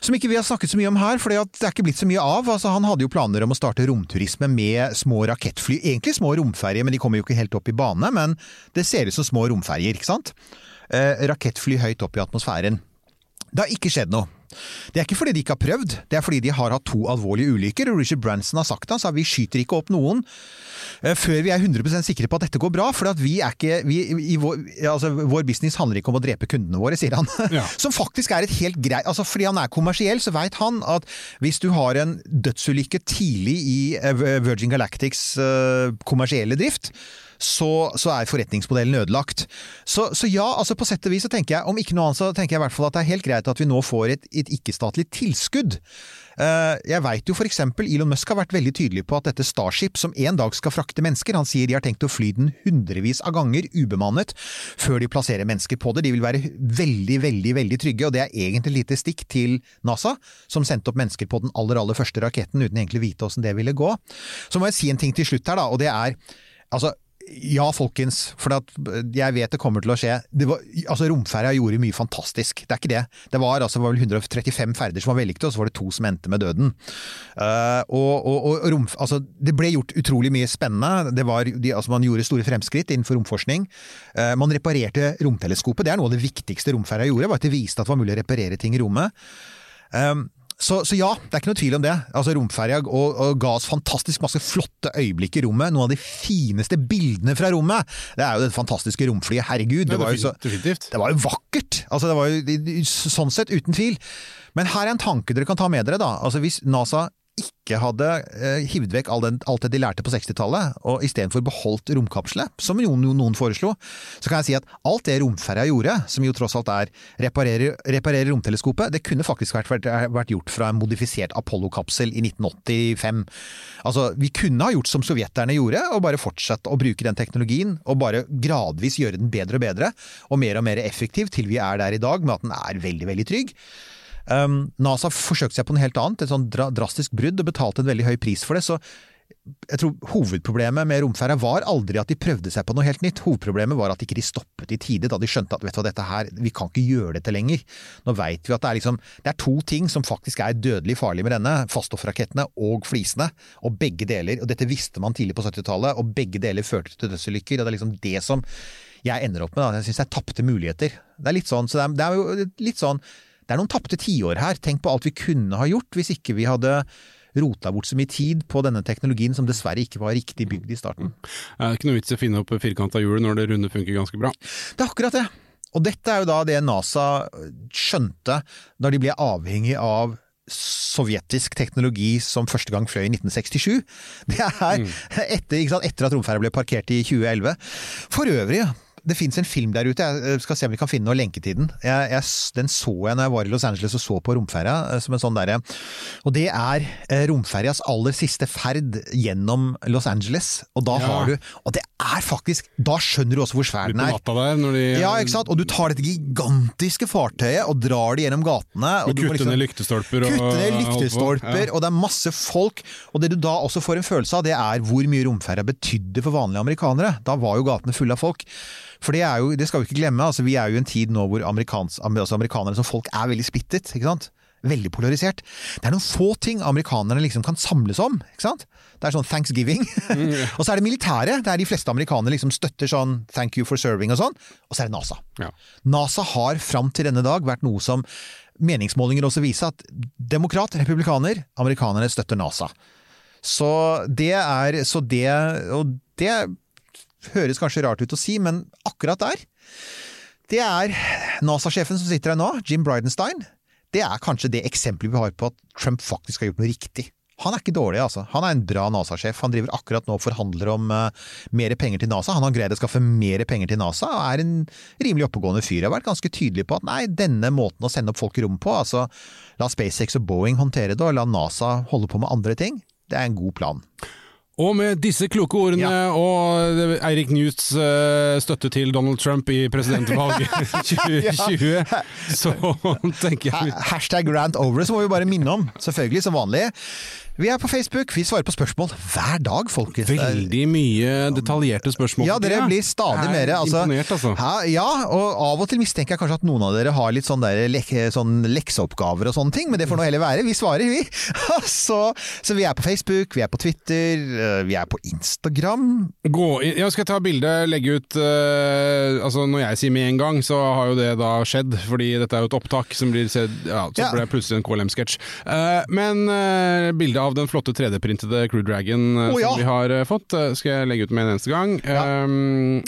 Som ikke vi har snakket så mye om her, for det er ikke blitt så mye av. Altså, han hadde jo planer om å starte romturisme med små rakettfly. Egentlig små romferjer, men de kommer jo ikke helt opp i bane. Men det ser ut som små romferjer, ikke sant? Eh, rakettfly høyt opp i atmosfæren. Det har ikke skjedd noe. Det er ikke fordi de ikke har prøvd, det er fordi de har hatt to alvorlige ulykker. og Richard Branson har sagt det, han sa vi skyter ikke opp noen eh, før vi er 100% sikre på at dette går bra. For at vi er ikke, vi, i vår, altså, vår business handler ikke om å drepe kundene våre, sier han. Ja. Som faktisk er et helt greit altså Fordi han er kommersiell, så veit han at hvis du har en dødsulykke tidlig i eh, Virgin Galactics eh, kommersielle drift, så, så er forretningsmodellen ødelagt. Så, så ja, altså på sett og vis så tenker jeg, om ikke noe annet, så tenker jeg i hvert fall at det er helt greit at vi nå får et, et ikke-statlig tilskudd. Eh, Jeg veit jo for eksempel Elon Musk har vært veldig tydelig på at dette Starship som en dag skal frakte mennesker, han sier de har tenkt å fly den hundrevis av ganger ubemannet før de plasserer mennesker på det. De vil være veldig, veldig, veldig trygge, og det er egentlig et lite stikk til NASA, som sendte opp mennesker på den aller, aller første raketten uten egentlig å vite åssen det ville gå. Så må jeg si en ting til slutt her, da, og det er altså ja, folkens, for at jeg vet det kommer til å skje. Var, altså, Romferja gjorde mye fantastisk, det er ikke det. Det var, altså, var vel 135 ferder som var vellykkede, og så var det to som endte med døden. Uh, og, og, og rom, altså, det ble gjort utrolig mye spennende. Var, de, altså, man gjorde store fremskritt innenfor romforskning. Uh, man reparerte romteleskopet. Det er noe av det viktigste romferja gjorde, var at det viste at det var mulig å reparere ting i rommet. Um, så, så, ja, det er ikke noe tvil om det. Altså Romferja og, og ga oss fantastisk masse flotte øyeblikk i rommet. Noen av de fineste bildene fra rommet! Det er jo det fantastiske romflyet, herregud. Det var jo, så, det var jo vakkert! Altså, det var jo sånn sett, uten tvil. Men her er en tanke dere kan ta med dere, da. Altså Hvis NASA ikke hadde eh, hivd vekk alt det de lærte på 60-tallet, og istedenfor beholdt romkapselet, som noen, noen foreslo, så kan jeg si at alt det romferja gjorde, som jo tross alt er reparere, reparere romteleskopet, det kunne faktisk vært, vært, vært gjort fra en modifisert Apollo-kapsel i 1985. Altså, vi kunne ha gjort som sovjeterne gjorde, og bare fortsatt å bruke den teknologien, og bare gradvis gjøre den bedre og bedre, og mer og mer effektiv til vi er der i dag, med at den er veldig, veldig trygg. Um, NASA forsøkte seg på noe helt annet, et sånn dra drastisk brudd, og betalte en veldig høy pris for det. så jeg tror Hovedproblemet med romferja var aldri at de prøvde seg på noe helt nytt. Hovedproblemet var at ikke de stoppet i tide, da de skjønte at vet du hva, dette her, vi kan ikke gjøre dette lenger. Nå vet vi at det er, liksom, det er to ting som faktisk er dødelig farlig med denne, faststoffrakettene og flisene. Og begge deler, og dette visste man tidlig på 70-tallet, og begge deler førte til dødsulykker. og Det er liksom det som jeg ender opp med. Da. Jeg syns det er tapte muligheter. Det er litt sånn, så det er, det er jo litt sånn det er noen tapte tiår her. Tenk på alt vi kunne ha gjort hvis ikke vi hadde rota bort så mye tid på denne teknologien som dessverre ikke var riktig bygd i starten. Det er ikke noe vits i å finne opp firkanta hjulet når det runde funker ganske bra. Det er akkurat det. Og dette er jo da det NASA skjønte da de ble avhengig av sovjetisk teknologi som første gang fløy i 1967. Det er etter, ikke sant, etter at romferja ble parkert i 2011. For øvrig, det fins en film der ute, jeg skal se om vi kan finne noe lenke til den. Jeg, jeg, den så jeg når jeg var i Los Angeles og så på romferja. som en sånn der, Og det er eh, romferjas aller siste ferd gjennom Los Angeles. Og da Ja. har du Og det er faktisk Da skjønner du også hvor svær den er. der, når de Ja, ikke sant? Og du tar dette gigantiske fartøyet og drar det gjennom gatene. og kutte liksom- ned lyktestolper og Kutte ned lyktestolper, Ja. og det er masse folk. Og det du da også får en følelse av, det er hvor mye romferja betydde for vanlige amerikanere. Da var jo gatene fulle av folk. For det, er jo, det skal vi ikke glemme, altså vi er jo i en tid nå hvor altså amerikanere som folk er veldig splittet. ikke sant? Veldig polarisert. Det er noen få ting amerikanerne liksom kan samles om. ikke sant? Det er sånn thanksgiving. og så er det militæret, der de fleste amerikanere liksom støtter sånn thank you for serving og sånn. Og så er det NASA. Ja. NASA har fram til denne dag vært noe som meningsmålinger også viser at demokrat, republikaner, amerikanerne støtter NASA. Så det er så det, Og det høres kanskje rart ut å si, men akkurat der Det er NASA-sjefen som sitter her nå, Jim Bridenstine. Det er kanskje det eksempelet vi har på at Trump faktisk har gjort noe riktig. Han er ikke dårlig, altså. Han er en bra NASA-sjef. Han driver akkurat nå og forhandler om uh, mer penger til NASA. Han har greid å skaffe mer penger til NASA, og er en rimelig oppegående fyr. Jeg har vært ganske tydelig på at nei, denne måten å sende opp folk i rommet på, altså la SpaceX og Boeing håndtere det, og la NASA holde på med andre ting, det er en god plan. Og med disse kloke ordene Ja. og Eirik Newts eh, støtte til Donald Trump i presidentvalget 2020, så tenker jeg Hashtag rant over, så må vi bare minne om, selvfølgelig som vanlig. Vi er på Facebook, vi svarer på spørsmål hver dag, folkens. Veldig mye detaljerte spørsmål. Ja, dere blir stadig er mer altså, Imponert, altså. Ja, og av og til mistenker jeg kanskje at noen av dere har litt sånn, der, lek, sånn lekseoppgaver og sånne ting, men det får nå heller være. Vi svarer, vi. så, så vi er på Facebook, vi er på Twitter, øh, vi er på Instagram. Gå inn, jeg skal ta bilde, legge ut uh, Altså Når jeg sier med en gang, så har jo det da skjedd, fordi dette er jo et opptak som blir sett Ja, så Ja. ble det plutselig en KLM-sketsj. Uh, men uh, bildet av den flotte 3D-printede Crew Dragon oh, ja. som vi har eh, fått, eh, skal jeg legge ut med en eneste gang. Ja. Um,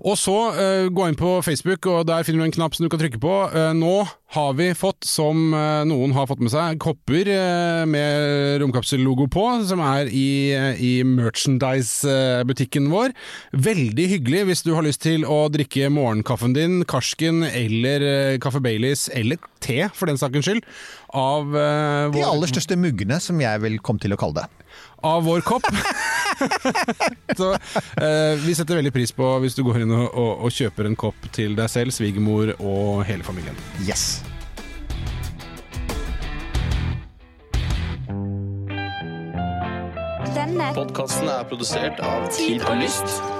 og så uh, gå inn på Facebook, og der finner du en knapp som du kan trykke på. Uh, nå har vi fått, som uh, noen har fått med seg, kopper med romkapsellogo på, som er i, i merchandise-butikken vår. Veldig hyggelig hvis du har lyst til å drikke morgenkaffen din, karsken eller kaffe Baileys, eller te for den sakens skyld, av, De aller største muggene, som jeg vil komme til å kalle det. av vår kopp. Så eh, vi setter veldig pris på hvis du går inn og, og, og kjøper en kopp til deg selv, svigermor og hele familien. Yes. Denne Podkasten er produsert av Tid og Lyst.